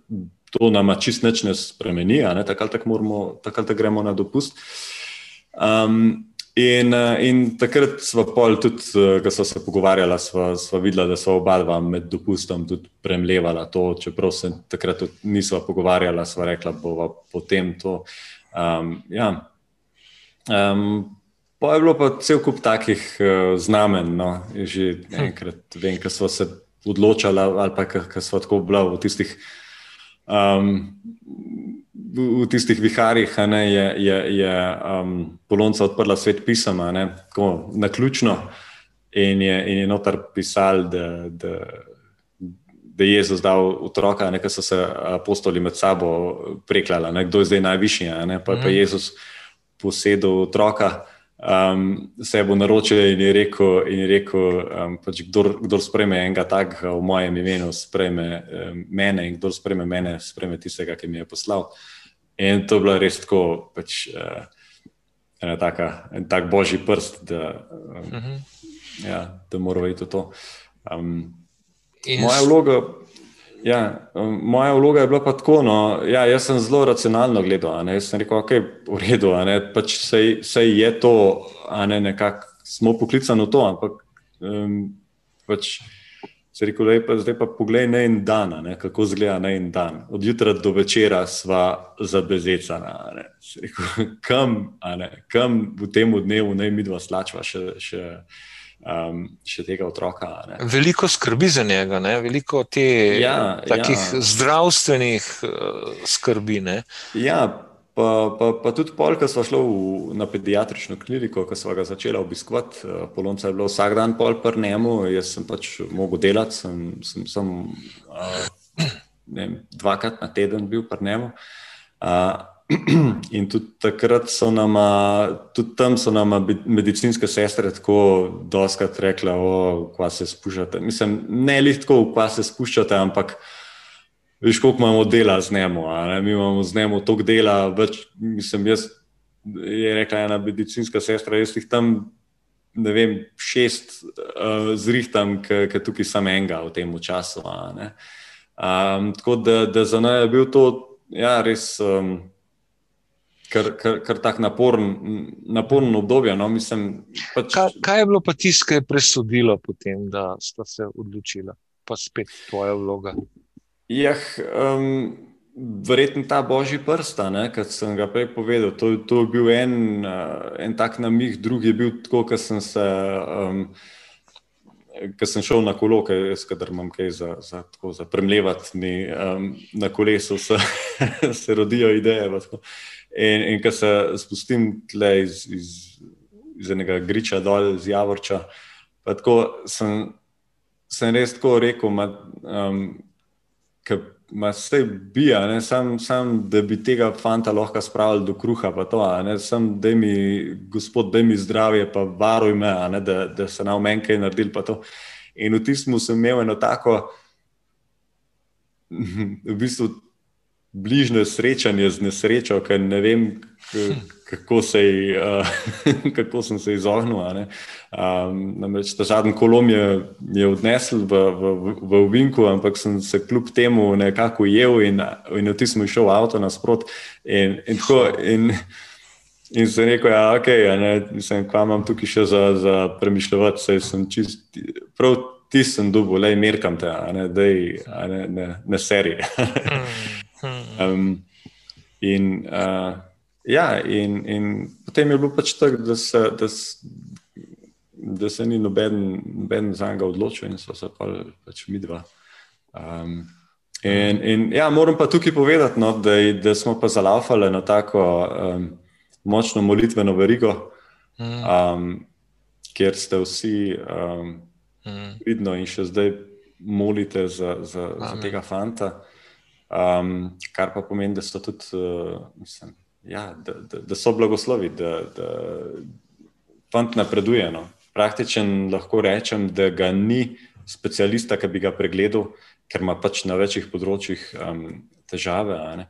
To nama čist neč ne spremeni, tako ali tako, tako gremo na dopust. Um, In, in takrat smo pol tudi, ko smo se pogovarjali, smo, smo videli, da so oba dva med dopustom tudi premlevala to, čeprav se takrat nismo pogovarjali, smo rekla, bova potem to. Um, ja. um, pa je bilo pa cel kup takih uh, znamen, no, že enkrat vem, ko smo se odločali ali pa ko smo tako bila v tistih. Um, v tistih viharjih ne, je, je, je um, Polonca odprla svet pisama, ne, tako na ključno, in je, in je notar pisal, da, da, da je Jezus dal otroka, nekaj so se apostoli med sabo preklali, ne, kdo je zdaj najvišji, ne, pa je pa mhm. Jezus posedel otroka. Um, se bo naročil in je rekel, in je rekel um, pač kdor, kdor sprejme enega takega v mojem imenu, sprejme um, mene, in kdor sprejme mene, sprejme tistega, ki mi je poslal. In to je bilo res tako, pač, uh, taka, en tak božji prst, da, um, uh mhm. -huh. ja, da moramo iti v to. Um, moja, vloga, ja, um, moja vloga je bila pa tako. No, ja, jaz sem zelo racionalno gledal. Jaz sem rekel, da okay, je v redu, pač sej, sej je to, ne, nekako smo poklicani v to, ampak um, pač, Se rekel, da je pa zdaj pa poglej na en dan, ne, kako izgleda na en dan. Od jutra do večera sva zabezecana. Rekel, kam, kam v tem dnevu naj mi dva slačva še, še, um, še tega otroka. Ne. Veliko skrbi za njega, ne? veliko te ja, takih ja. zdravstvenih uh, skrbi. Ne? Ja, Pa, pa, pa tudi pol, ko smo šli na pediatrično kliniko, ko smo ga začeli obiskovati, eh, polonca je bilo vsak dan pol pri njemu, jaz sem pač mogel delati, sem, sem, sem uh, vem, dvakrat na teden bil pri njemu. Uh, in tudi takrat so nam, tudi tam so nam medicinske sestre tako doskrat rekle, kva se spuščate. Mislim, ne lih tako, kva se spuščate, ampak. Veš, koliko imamo dela z njim, mi imamo z njim toliko dela. Več, mislim, jaz, je rekla ena medicinska sestra, jaz jih tam, ne vem, šest uh, zrihtam, ki tukaj sam enega v tem času. Um, tako da, da za naj je bil to ja, res. Um, Kar, kar, kar tako naporen, naporen obdobje. No? Mislim, pač... kaj, kaj je bilo pa tisto, ki je presodilo, potem, da sta se odločila, pa spet tvoja vloga? Ja, um, verjetno ta božji prst, kot sem ga prej povedal. To, to je bil en, uh, en tak namig, drugi je bil tako, ko sem se. Um, Ker sem šel na kolo, jaz, kadar imam kaj za, za, za premljevati, mi, um, na kolesu se, se rodijo ideje. In, in ko se spustim iz, iz, iz enega griča dol, iz Javorča, tako sem, sem res tako rekel, ma, um, Ma se bija, ne, sam, sam, da bi tega fanta lahko spravili do kruha, pa to, ne, sam, da mi, gospod, da mi zdravje, pa varuj me, ne, da, da se nam meni kaj naredili, pa to. In v tistem sem imel eno tako, v bistvu, bližnje srečanje z nesrečo, ker ne vem, kako, se, uh, kako sem se izognil. Um, namreč ta zadnji kolom je, je odnesel v, v, v Vinku, ampak sem se kljub temu nekako ujel in, in v tistem šel avto nasprot. In, in, tako, in, in sem rekel, da ja, okay, je kva imam tukaj še za, za premišljati, saj sem čist. Prav, Ti sem dubov, le merkam te, ne, dej, ne, ne, ne serije. um, in, uh, Ja, in, in potem je bilo pač tako, da, da, da se ni noben, noben za njega odločil, in so se pa pač mi dva. Um, in, in ja, moram pa tukaj povedati, no, da, da smo pa zalaufali na tako um, močno molitveno verigo, um, kjer ste vsi um, vidno in še zdaj molite za, za, za tega fanta. Um, kar pa pomeni, da so tudi, uh, mislim, ja, da, da, da so blagoslovi, da, da fant napreduje. No. Praktičen lahko rečem, da ga ni specialista, ki bi ga pregledal, ker ima pač na večjih področjih um, težave.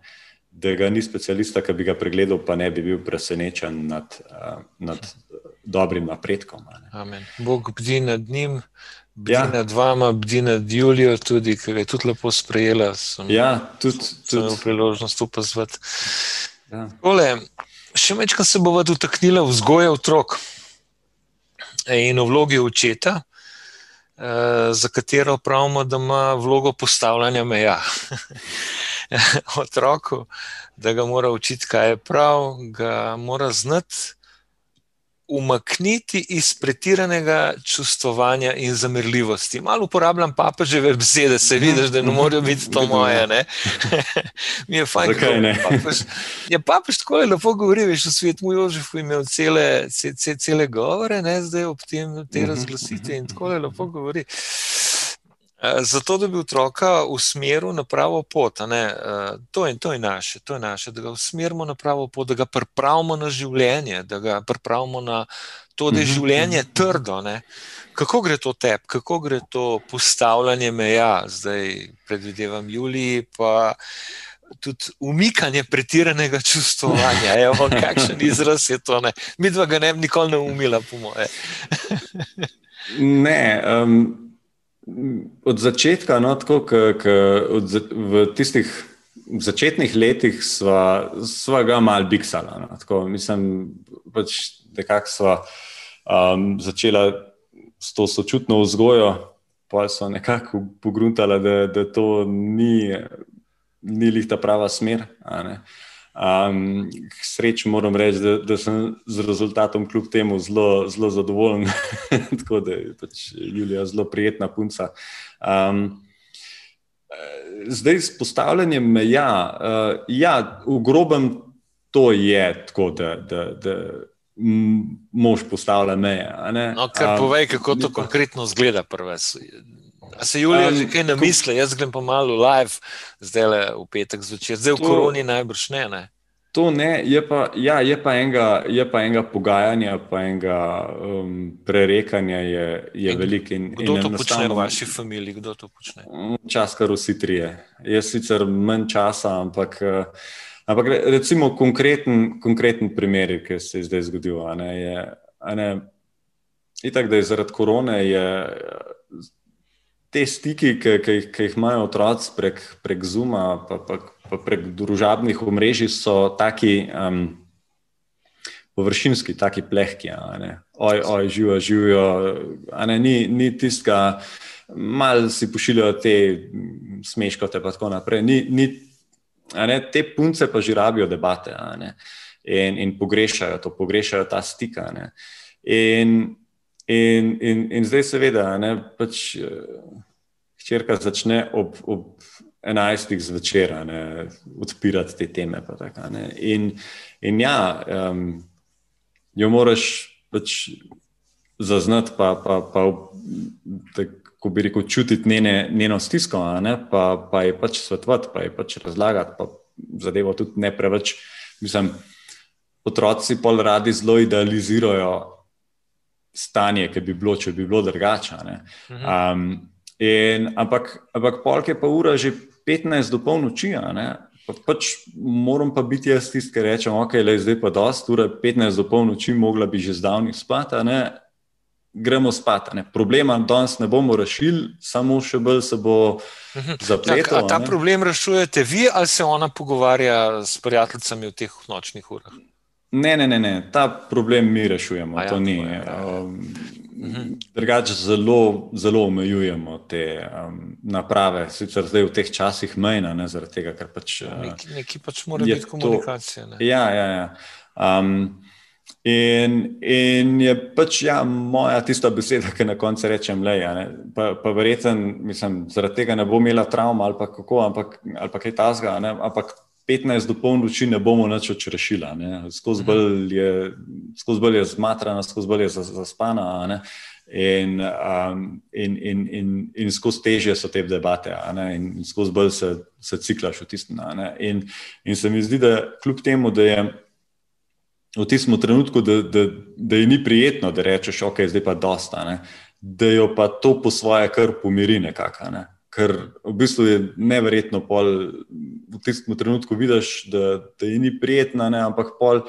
Da ga ni specialista, ki bi ga pregledal, pa ne bi bil presenečen nad, uh, nad dobrim napredkom. Bog bdi nad njim, bdi ja. nad vama, bdi nad Julijo, tudi, ki je tudi lepo sprejela. Sem, ja, tudi, tudi. Sem priložnost upozvati. Ja. Tole, še večkrat se bomo dotaknili vzgoje otrok in o vlogi očeta, eh, za katero pravimo, da ima vlogo postavljanja meja. Otroku, da ga mora učiti, kaj je prav, ga mora znati umakniti iz pretiranega čustvovanja in zamirljivosti. Malo uporabljam papeževe besede, se vidiš, da ne morajo biti to moje. Mi je fajn, da je papež. Ja, papež tako je lepo govoril, veš, v svetu mu Jožef imel cele, cele, cele govore, ne, zdaj ob tem te mhm. razglasitve in tako je lepo govoril. Eh, zato, da bi otroka usmeril na pravo pot, eh, to je, to, je naše, to je naše, da ga usmerimo na pravo pot, da ga pripravimo na življenje, da ga pripravimo na to, da je mhm, življenje mhm. trdo. Ne? Kako gre to tebi, kako gre to postavljanje meja, zdaj predvidevam Juliji, pa tudi umikanje pretiranega čustvovanja. Evo, kakšen izraz je to? Ne? Mi dva ga ne bi nikoli ne umila, po moje. ne. Um... Od začetka, no, tako, k, k, od, v tistih začetnih letih, sva, sva ga malo biksala. No, tako, mislim, pač, da smo um, začela s to sočutno vzgojo, pa so nekako pogruntala, da, da to ni, ni lih ta prava smer. Um, sreč moram reči, da, da sem z rezultatom kljub temu zelo, zelo zadovoljen, tako da je pač Julija zelo prijetna punca. Um, zdaj, s postavljanjem meja, uh, ja, v grobem to je tako, da, da, da mož postavlja meje. No, kar um, povej, kako to pa... konkretno zgleda prve. A se Julija um, že kaj ne misli, jaz grem pa malo live, zdaj le v petek zvečer, zdaj v to, koroni najbrž ne. ne? To ne, je pa, ja, je pa enega, je pa enega pogajanja, pa enega um, prerekanja je, je veliko. Kdo in to počne v vaši familiji? Kdo to počne? Čas, kar vsi trije. Jaz sicer manj časa, ampak, uh, ampak recimo konkreten, konkreten primer, ki se je zdaj zgodil. Ne, je, ne, itak, da je zaradi korone. Je, te stiki, ki, ki, ki jih imajo otroci prek, prek Zuma, pa, pa, pa prek družabnih omrežij, so taki um, površinski, taki plehki. Oj, oj, živijo, živijo. Ni, ni tistega, malo si pošiljajo te smeškote, pa tako naprej. Ni, ni, ne, te punce pa že rabijo debate in, in pogrešajo to, pogrešajo ta stik. In In, in, in zdaj, seveda, ne, pač, hčerka začne ob, ob 11. zvečer odpirati te teme. Tak, in, in ja, um, jo moraš pač zaznati, pa, pa, pa tak, ko bi rekel, čutiti njene, njeno stisko, pa, pa je pač svetovati, pa je pač razlagati, pa zadevo tudi ne preveč. Mislim, otroci pol radi zelo idealizirajo stanje, ki bi bilo, če bi bilo drugače. Um, ampak, ampak polk je pa ura že 15 do polnoči. Pa, pač moram pa biti jaz tisti, ki rečem, ok, le zdaj pa dost, ura 15 do polnoči, mogla bi že zdavni spati gremo spat. Ne. Problema danes ne bomo rešili, samo še bolj se bo mhm. zapletel. Ta problem rešujete vi ali se ona pogovarja s prijateljicami v teh nočnih urah? Ne, ne, ne, ne. ta problem mi rešujemo. Ja, ni, je, ja. um, mhm. Drugače, zelo, zelo omejujemo te um, naprave, sicer zdaj v teh časih mejna, ne zaradi tega, ker pač. Ja, Nekje nek pač mora biti komunikacija. To, ja, ja. ja. Um, In, in je pač ja, moja tista beseda, ki na koncu rečem, le. Pa, pa verjeten, mislim, zaradi tega ne bom imela travma ali pa kako, ampak, ali pa kaj tasga, ne? ampak 15 do polnoči ne bomo nič odrešila. Skozi bolj je, skozi bolj je zmatrana, skozi bolj je zaspana. In, um, in, in, in, in skozi težje so te debate, in skozi bolj se, se ciklaš v tistem. In, in se mi zdi, da kljub temu, da je v tistem trenutku, da, da, da je ni prijetno, da rečeš, ok, zdaj pa dosta, ne? da jo pa to po svoje kar pomiri nekako. Ne? Ker v bistvu je neverjetno, pol, v tistem trenutku vidiš, da, da je ni prijetna, ne? ampak pol.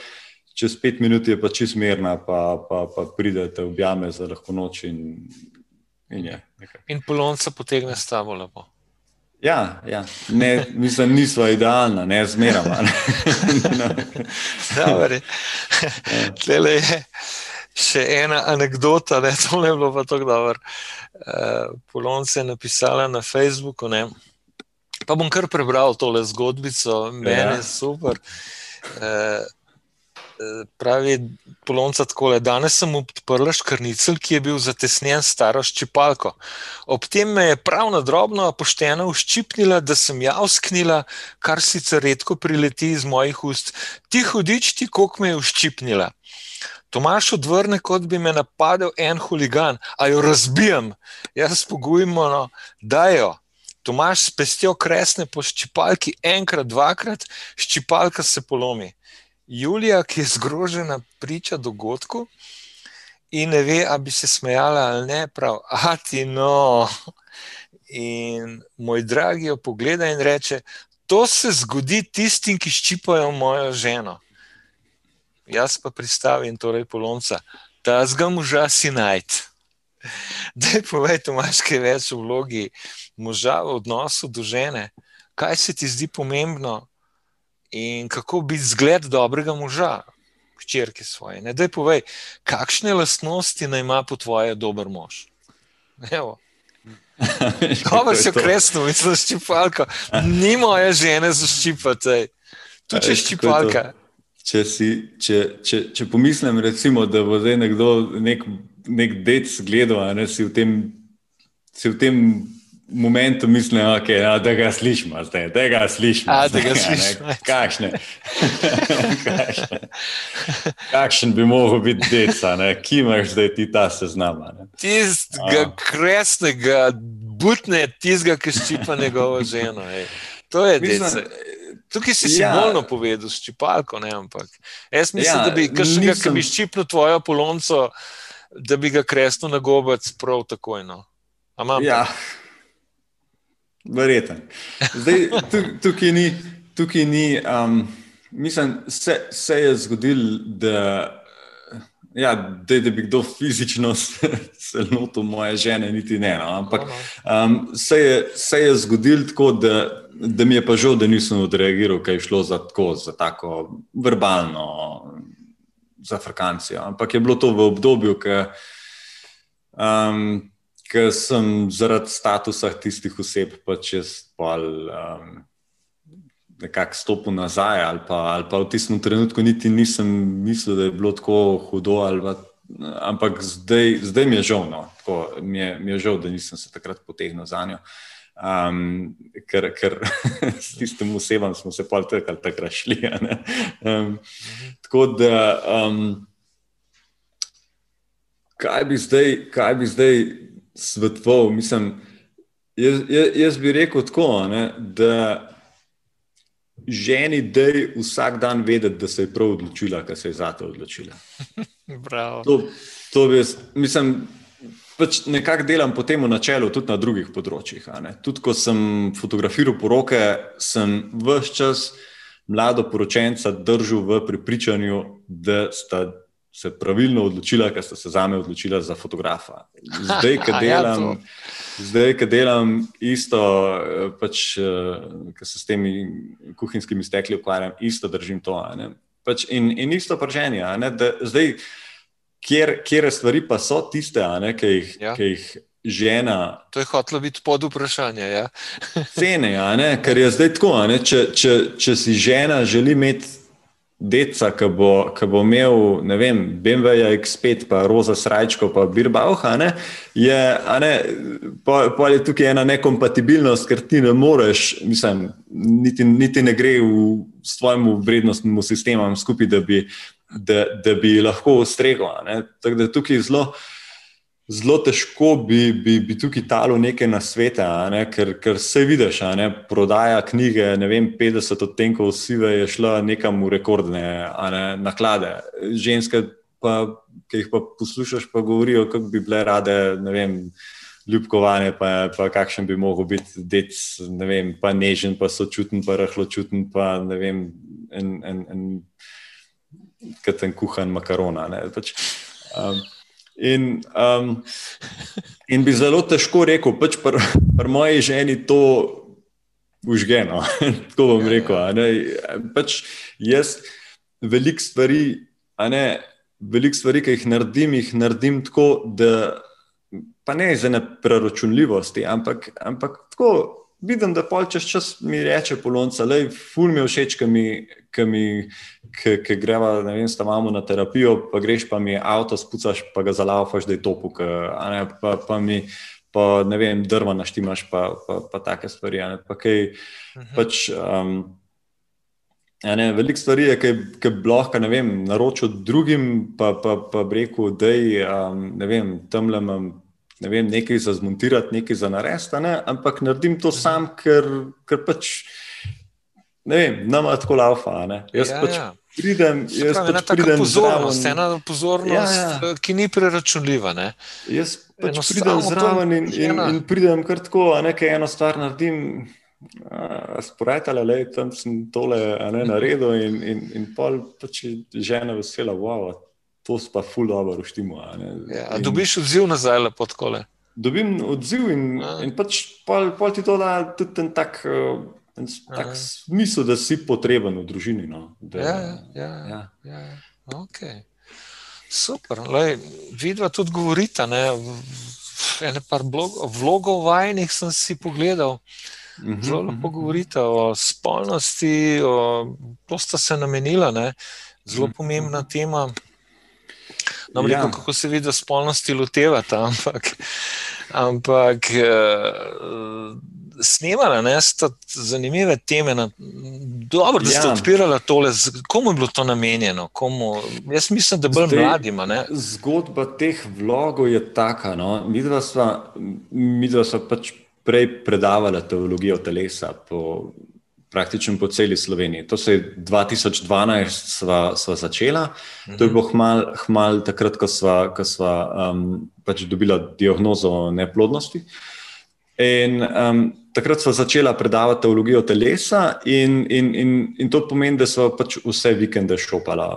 Čez pet minut je pa čist mirna, pa, pa, pa pridete v jame za lahko noč. In, in, in polonca potegne s tabo lepo. Ja, ja. Ne, mislim, nismo idealni, ne zmeramo. Tele je še ena anekdota, da to ne bilo pa tako dobro. Uh, Polonce je napisala na Facebooku. Ne? Pa bom kar prebral tole zgodbico, meni ja. je super. Uh, pravi polonca tako, da danes sem odprla škrnicel, ki je bil zatesnjen staro ščipalko. Ob tem me je prav na drobno, a pošteno uščipnila, da sem javsknila, kar sicer redko prileti iz mojih ust. Ti hudič, ti kok me je uščipnila. Tomaš odvrne, kot bi me napadel en huligan, a jo razbijam. Jaz pogujmo, no, da jo. Tomaš s pestjo kresne po ščipalki enkrat, dvakrat, ščipalka se polomi. Julija, ki je zgrožena, priča dogodku in ne ve, ali bi se smejala ali ne, prav, a ti no. In moj dragi jo pogleda in reče: To se zgodi tistim, ki ščipajo mojo ženo. Jaz pa pristavim, torej polonca, ta zgam moža si najti. Da, povej, imaš kaj več v vlogi moža v odnosu do žene. Kaj se ti zdi pomembno, in kako biti zgled dobrega moža, hčerke svoje. Ne, da povej, kakšne lastnosti naj ima po tvoje dober mož. Dobro si okresno, mislim, ščipalka. Ni moje žene za ščipati, tu če ščipalka. Če, si, če, če, če pomislim, recimo, da bo zdaj nekdo, nek, nek dec gledal, ne si v tem. Si v tem momentu mislim, okay, no, da ga slišimo, zdaj, da ga slišimo. A, da ga slišimo. Kakšne? Kakšen bi mogel biti deca, ki imaš zdaj ti ta seznam? Tistega kresnega, butne, tistega, ki ščipa njegovo ženo. Ej. To je deca. Tukaj si ja. simbolno povedal, ščipalko, ne ampak. Jaz mislim, ja, da bi kakšnega, nisem... ki bi ščipnil tvojo polonco, da bi ga kresno na gobac prav takoj. No. Ja. Verjeten. Zdaj, tukaj ni, tukaj ni um, mislim, se, se je zgodilo, da, ja, da, da bi kdo fizično se lotil moje žene, niti ne. No, ampak um, se, je, se je zgodilo tako, da, da mi je pa žal, da nisem odreagiral, kaj je šlo za tako, za tako verbalno, za frkancijo. Ampak je bilo to v obdobju, ki. Um, ker sem zaradi statusa tistih oseb pač čez pol. Um, Nekako stopil nazaj, ali pa, ali pa v tistem trenutku niti nisem mislil, da je bilo tako hudo. Pa, ampak zdaj, zdaj mi je žal, no, tako, mi, je, mi je žal, da nisem se takrat potegnil za njo. Um, ker ker s tistim osebam smo se pa tako ali tako rašli. Um, tako da, um, kaj bi zdaj, kaj bi zdaj svetoval. Mislim, jaz, jaz bi rekel tako, ne, da ženi dej vsak dan vedeti, da se je prav odločila, kar se je za to odločila. to, to bi jaz, mislim, pač nekako delam po tem načelu, tudi na drugih področjih. Tudi ko sem fotografiral poroke, sem vse čas mlado poročenca držal v prepričanju, da sta se pravilno odločila, ker sta se za me odločila za fotografa. Zdaj, ki ja, delam. ja, Zdaj, ki delam isto, eh, pač, eh, ki se s temi kuhinjskimi stekli ukvarjam, isto držim to. Pač in, in isto prženje. Zdaj, kjer, kjer stvari pa so tiste, ki jih, ja. ki jih žena. To je hotlo biti pod vprašanje. Ja? cene, ker je zdaj tako. Če, če, če si žena želi imeti deca, ki bo, bo imel, ne vem, BMW X5, pa Roza Srajčko, pa Birbauha, ne, je, ne, pa, pa je tukaj ena nekompatibilnost, ker ti ne moreš, mislim, niti, niti ne gre v svojemu vrednostnemu sistemu skupaj, da bi, da, da bi lahko ustregla. Tako da tukaj zelo zelo težko bi, bi, bi tukaj talo nekaj na svete, ne? ker, ker se vidiš, ne? prodaja knjige, ne vem, 50 odtenkov sive je šla nekam v rekordne ne? naklade. Ženske, pa, ki jih pa poslušaš, pa govorijo, kako bi bile rade, ne vem. Ljubkovanje, pa, pa kakšen bi lahko bil dec, ne vem, pa nežen, pa sočuten, pa rahločuten, pa ne vem, en, en, en, kot ten kuhan makarona. pač, um, In, um, in bi zelo težko rekel, pač pri pr moji ženi to užgeno. Tako bom ja, rekel. Ja. Pač jaz veliko stvari, velik stvari, ki jih naredim, jih naredim tako, da pa ne iz ene preračunljivosti, ampak, ampak tako vidim, da pol čez čas mi reče polonca, le ful mi je všeč, ki mi, ki mi, ki greva, ne vem, stavamo na terapijo, pa greš pa mi avto spucaš, pa ga zalaufaš, da je to puk, pa, pa mi, pa ne vem, drva naštimaš, pa, pa, pa take stvari, ne, pa kaj, uh mhm. -huh. pač, um, Ja, Veliko stvari je, ki bi lahko naročil drugim, pa, pa, pa rekel, da je um, tam le imam ne vem, nekaj za zmontirati, nekaj za narediti, ne? ampak naredim to sam, ker, ker pač ne vem, nama tako laufa. Jaz ja, pač ja. pridem, jaz pravi, pač pridem pozornost, zraven. ena pozornost, ja, ja. ki ni preračunljiva. Ne? Jaz pač pridem zraven in, in, in pridem kar tako, a nekaj eno stvar naredim. Sporajtale, le tam sem tole ne, naredil, in, in, in pol pač žena vesela, wow, to pa ful dobro uštimo. Ja, dobiš odziv nazaj, lepo tako. Dobim odziv in, in pač pol, pol ti to da tudi ten tak, ten tak smisel, da si potreben v družini. No. Da, ja, ja, ja. ja. ja. Okay. Super. Lej, vidva tudi govorita. Ne? Ene par vlogov vajnih sem si pogledal. Mhm, Zelo lepo mhm. govorite o spolnosti, o, to sta se namenila, ne? zelo mhm, pomembna tema. No, ja. rekel, kako se vidi, da spolnosti lotevate, ampak, ampak uh, snemala ne, sta zanimive teme. Na, dobro, da ste ja. odpirali tole. Komu je bilo to namenjeno? Komu? Jaz mislim, da bolj Zdaj, mladima. Ne. Zgodba teh vlogov je taka. No. Mi dva smo pač prej predavali teologijo telesa. Po, praktično po celi Sloveniji. To se je 2012 sva, sva začela, mhm. to je bilo hmal, hmal takrat, ko sva, ko sva um, pač dobila diagnozo neplodnosti. In um, takrat sva začela predavati teologijo telesa, in, in, in, in to pomeni, da sva pač vse vikende šopala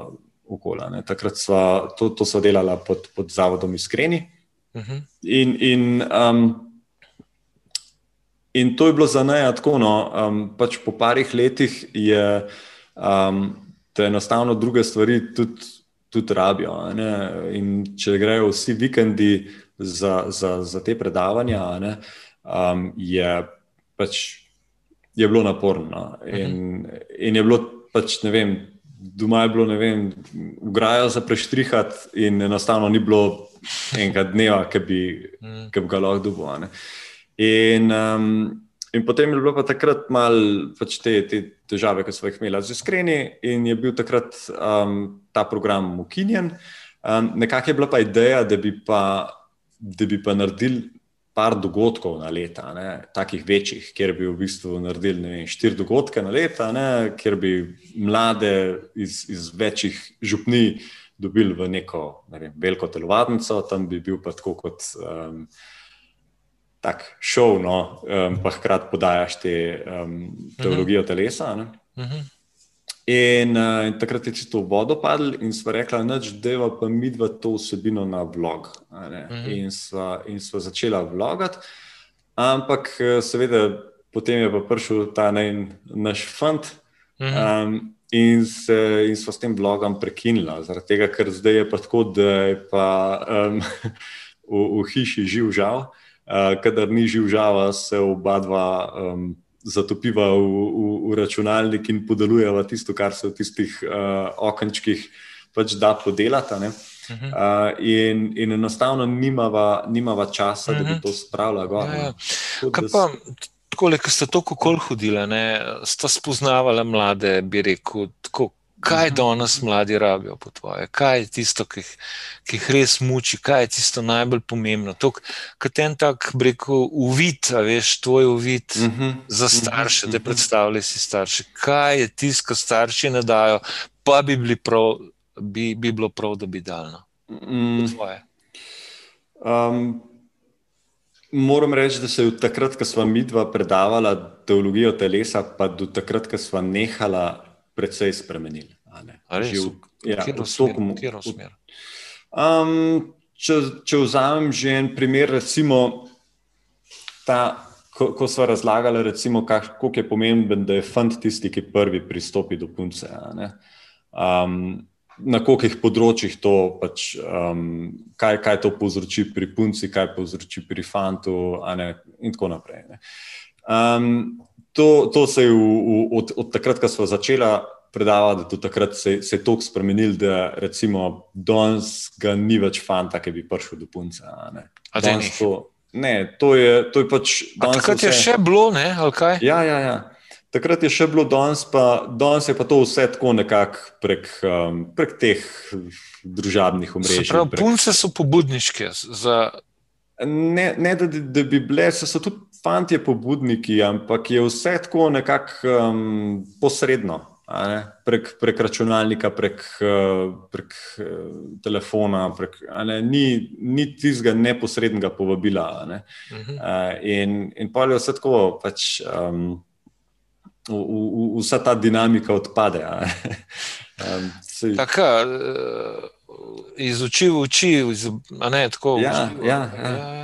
okolje. Takrat sva to, to delala pod, pod zavodom Iskreni. Uh mhm. -huh. In, in um, In to je bilo za neja tako. No, um, pač po parih letih je um, te enostavno druge stvari tudi, tudi rabijo. In če grejo vsi vikendi za, za, za te predavanja, ne, um, je, pač, je bilo naporno. No. In, in je bilo pač ne vem. Doma je bilo, ne vem, ugrajo za preštrihati, in enostavno ni bilo enega dneva, ki bi, mm. bi ga lahko dobil. In, um, in potem je bilo pa takrat malo pač te, te težave, ki smo jih imeli z iskreni, in je bil takrat um, ta program ukinjen. Um, nekako je bila pa ideja, da bi pa, da bi pa naredili par dogodkov na leta, ne, takih večjih, kjer bi v bistvu naredili vem, štiri dogodke na leta, ne, kjer bi mlade iz, iz večjih župni dobili v neko ne vem, veliko telovadnico, tam bi bil pa tako kot um, tak šov, no, um, pa hkrati podajaš te um, teologijo telesa. Ne. Uh -huh. In, uh, in takrat je čisto v vodo padlo, in smo rekli, da je pa mi dva to vsebino na vlog. Uh mhm. -huh. In smo začela vlogati, ampak eh, seveda potem je pa prišel ta ne, naš fant. Uh -huh. um, In, se, in smo s tem vlogom prekinili, zaradi tega, ker zdaj je pa tako, da je pa, um, v, v hiši živ žal, uh, kadar ni živ žal, se oba dva um, zatopiva v, v, v računalnik in podeljujeva tisto, kar se v tistih uh, okenčkih pač da podelati. Uh, in, in enostavno nimava, nimava časa, uh -huh. da bi mhm. to spravila gor. Ja, ja. Tako, da ste tako kol hodili, ste spoznavali mlade, bi rekel, tako kaj mhm. danes mladi rabijo po tvoje, kaj je tisto, ki, ki jih res muči, kaj je tisto najbolj pomembno. Kot en tak, rekel, uvid, veš, tvoj uvid uh mhm. -huh. za mhm. starše, uh -huh. da predstavljaj si starše. Kaj je tisto, kar starši ne dajo, pa bi, bili prav, bi, bi bilo prav, da bi dal. No? Mm. Um, moram reči, da se je od takrat, ko smo mi dva predavala teologijo telesa, pa do takrat, ko smo nehala precej spremenili. Ja, um, če, če vzamem že en primer, recimo, ta, ko, ko smo razlagali, kako je pomemben, da je fant tisti, ki prvi pristopi do punce. Um, na kolikih področjih to, pač, um, kaj, kaj to povzroči pri punci, kaj povzroči pri fantu, in tako naprej. Um, to, to se je v, v, od, od takrat, ko smo začeli predavati, da do takrat se, se je toliko spremenil, da recimo danes ga ni več fanta, ki bi prišel do punce. Ne, to, ne, to, je, to je pač. Takrat vse... je še bilo, ne, ali kaj? Ja, ja, ja. Takrat je še bilo, danes pa, danes je pa to vse tako nekako prek, um, prek teh družabnih omrežij. Prav, prek... Punce so pobudniške. Za... Ne, ne da, da bi bile, so, so tudi fanti pobudniki, ampak je vse tako nekako um, posredno prek, prek računalnika, prek, eh, prek eh, telefona, prek, ne, ni, ni tistega neposrednega povabila. Ne. Uh mhm. -huh. In, in pa je vse tako, pač, um, v, v, vsa ta dinamika odpade. um, se... Tako, eh, iz oči v oči, iz, ne, tako, ja, ja, ja. ja.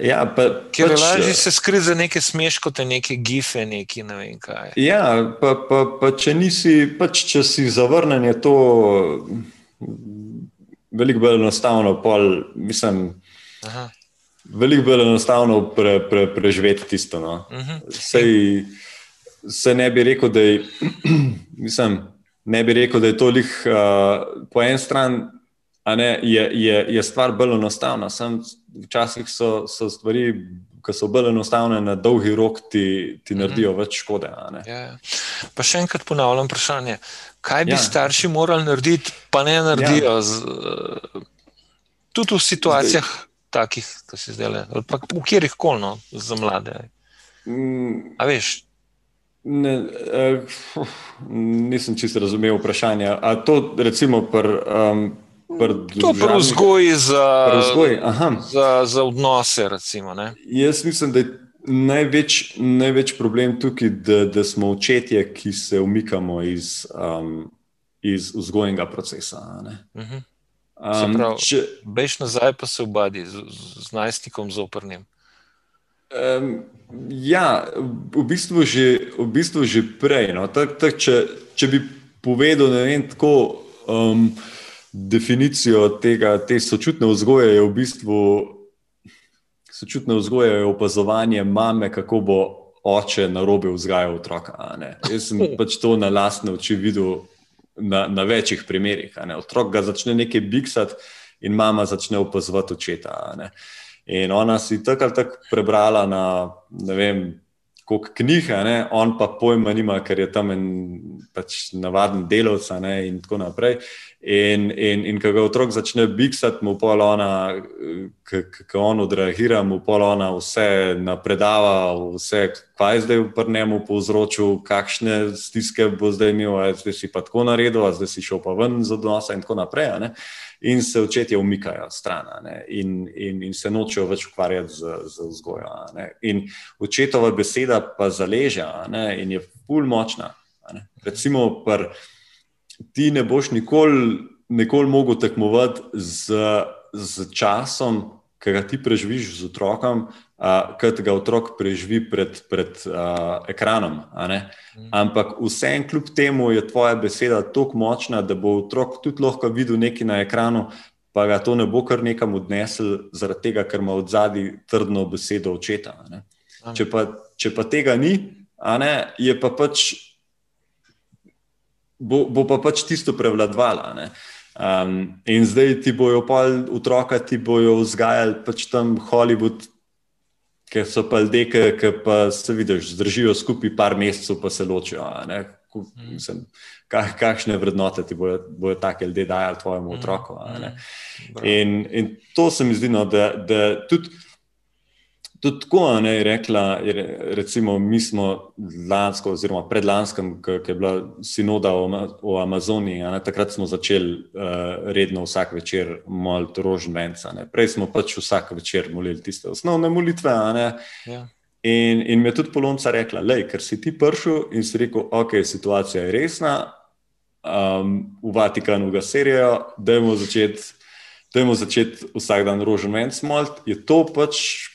Ja, pa, Ker pač, lažje se skriti za neke smeške, te neke gife, neki ne vem kaj. Ja, pa, pa, pa če nisi, pač če si zavrnen, je to veliko bolj enostavno. Pol, mislim, veliko bolj enostavno pre, pre, preživeti tisto. No. Uh mhm. -huh. Sej, se ne bi rekel, da je, mislim, ne bi rekel, da je to lih uh, po eni strani ne, je, je, je stvar bolj enostavna. Sam, včasih so, so stvari, ki so bolj enostavne, na dolgi rok ti, ti mhm. naredijo mm -hmm. več škode. Ja, ja. Pa še enkrat ponavljam vprašanje. Kaj bi ja. starši morali narediti, pa ne naredijo, ja. z, tudi v situacijah, zdaj. takih, kot se zdaj le, ali pa v kjerih koli no, za mlade. Mm. A veš? Ne, uh, nisem čisto razumel vprašanja. A to, recimo, pri um, To je prav vzgoj za, za, za odnose. Recimo, Jaz mislim, da je največ, največ problem tukaj, da, da smo očetje, ki se umikamo iz, um, iz vzgojnega procesa. Uh -huh. um, če bež nazaj, pa se obadi z, z najstnikom zoprnim. Um, ja, v bistvu že, v bistvu že prej. No. Tak, tak, če, če bi povedal, ne vem, tako. Um, definicijo tega, te sočutne vzgoje je v bistvu sočutne vzgoje, je opazovanje mame, kako bo oče na robe vzgajal otroka. Jaz sem pač to na lastne oči videl na, na večjih primerih. Otrok ga začne nekaj biksati in mama začne opazovati očeta. In ona si tako ali tako prebrala na ne vem. Kot knjiga, on pa pojma nima, ker je tam en pač navaden delovec, in tako naprej. In, in, in ko ga otrok začne biksati, mu pol ona, kako on odreagira, mu pol ona vse napredava, vse, kaj je zdaj v njemu povzročil, kakšne stiske bo zdaj imel, zdaj si pa tako naredil, zdaj si šel pa ven z odnosa in tako naprej. In se očetje umikajo stran in, in, in se nočejo več ukvarjati z, z vzgojo. In očetova beseda pa zaleže in je pul močna. Recimo, pr, ti ne boš nikoli, nikoli mogel tekmovati z, z časom, ki ga ti preživiš z otrokom, uh, ki ga otrok preživi pred, pred uh, ekranom. Mm. Ampak vsem, kljub temu, je tvoja beseda tako močna, da bo otrok tudi lahko videl nekaj na ekranu. Pa ga to ne bo kar nekam odnesel, zaradi tega, ker ima od zadaj trdno besedo očeta. Če pa, če pa tega ni, ne, je pa pač bo, bo pa pač tisto prevladovala. Um, in zdaj ti bojo pa otroka, ti bojo vzgajali pač tam Hollywood, ker so pa ljudje, ki pa se vidiš, zdržijo skupaj par mesecev, pa se ločijo. Mislim, kak, kakšne vrednote ti bojo, bojo take ljudje dajali tvojemu mm, otroku. In, in to se mi zdi, no, da, da tudi. Tudi tako ne, je rekla, recimo, mi smo lansko, oziroma predlanskem, ki je bila sinoda o Amazoniji, ne, takrat smo začeli uh, redno vsak večer moliti rožnvenca. Prej smo pač vsak večer molili tiste osnovne molitve. Ja. In, in mi je tudi polonca rekla, da ker si ti prišel in si rekel, ok, situacija je resna, um, v Vatikanu ga serijo, da je začeti začet vsak dan rožnvenc moliti, je to pač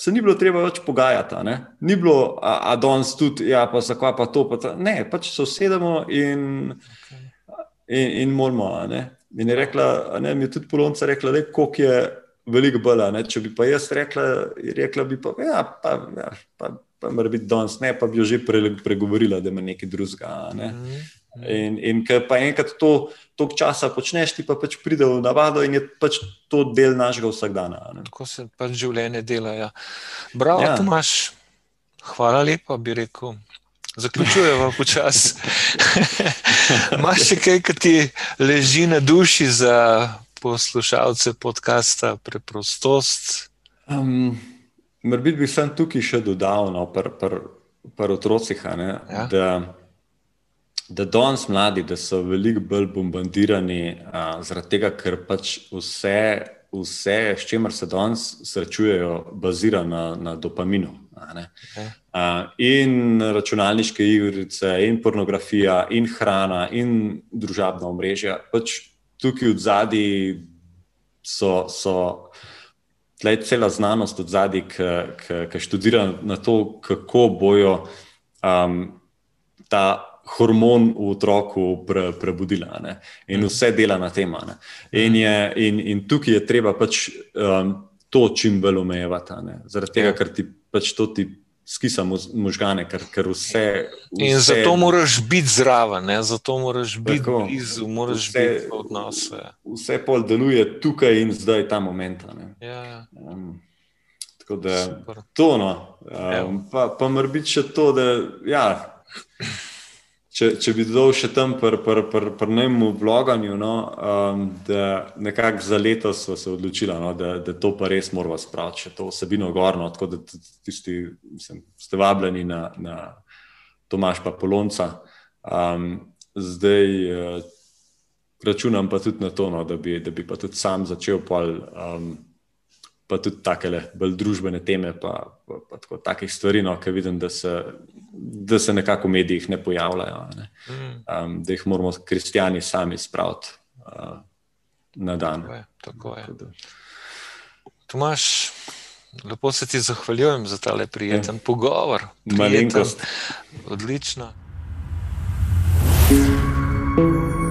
se ni bilo treba več pogajati. Ni bilo, a, a danes tudi, ja, pa zakaj pa to. Pa ta, ne, pač se usedemo in, okay. in, in moramo. In je rekla, ne, mi je tudi polonca rekla, da je je veliko bolj. Če bi pa jaz rekla, rekla bi pa, ja, pa, ja, pa, pa mora biti danes, ne, pa bi jo že pre, pregovorila, da ima nekaj drugega. Ne? Mm -hmm. In, in ker pa enkrat to toliko časa počneš, ti pa pač pride v navado in je pač to del našega vsakdana. Tako se pač življenje dela. Ja. Bravo, ja. Tomaš, hvala lepa, bi rekel. Zaključujemo počasi. Imaš še kaj, ki ti leži na duši za poslušalce podcasta Preprostost? Um, Morda bi sem tukaj še dodal, no, par, par, par otrocih. Ja? Da, da danes mladi, da so veliko bolj bombardirani, uh, zaradi tega, ker pač vse, vse s čimer se danes srečujejo, bazira na, na dopaminu. Uh, in računalniške igrice, in pornografija, in hrana, in družabna omrežja. Pač tukaj v zadnji so. so Tleh je cela znanost od zadaj, ki študira na to, kako bojo um, ta hormon v otroku pre, prebudila ne? in vse dela na tem. In, in, in tukaj je treba pač um, to čim bolj omejevati, zaradi tega, ja. ker ti pač to ti. Skisa možgane, ker, ker vse, vse. In zato moraš biti zraven, ne? zato moraš biti tako, blizu, moraš vse, biti v odnosu. Vse pol deluje tukaj in zdaj, ta moment. Ja. Um, tako da Super. to, no. um, pa, pa mora biti še to, da ja, če, če bi dodal še tam pri pr, pr, pr, njemu bloganju, no, um, da nekako za leto smo se odločili, no, da, da to pa res moramo spraviti, če to vsebino gorno, tako da tisti, mislim, ste vabljeni na, na Tomaš pa Polonca. Um, zdaj uh, računam pa tudi na to, no, da, bi, da bi pa tudi sam začel pol. Um, pa tudi tako bolj družbene teme, pa, pa, pa tako takih stvari, no, ki vidim, da se, da se nekako v medijih ne pojavljajo. Ne. Um, da jih moramo kristijani sami spraviti uh, na dan. Tako je. Tako je. Tomaš, lepo se ti zahvaljujem za ta prijeten ja. pogovor. Malenkost. Odlično. thank you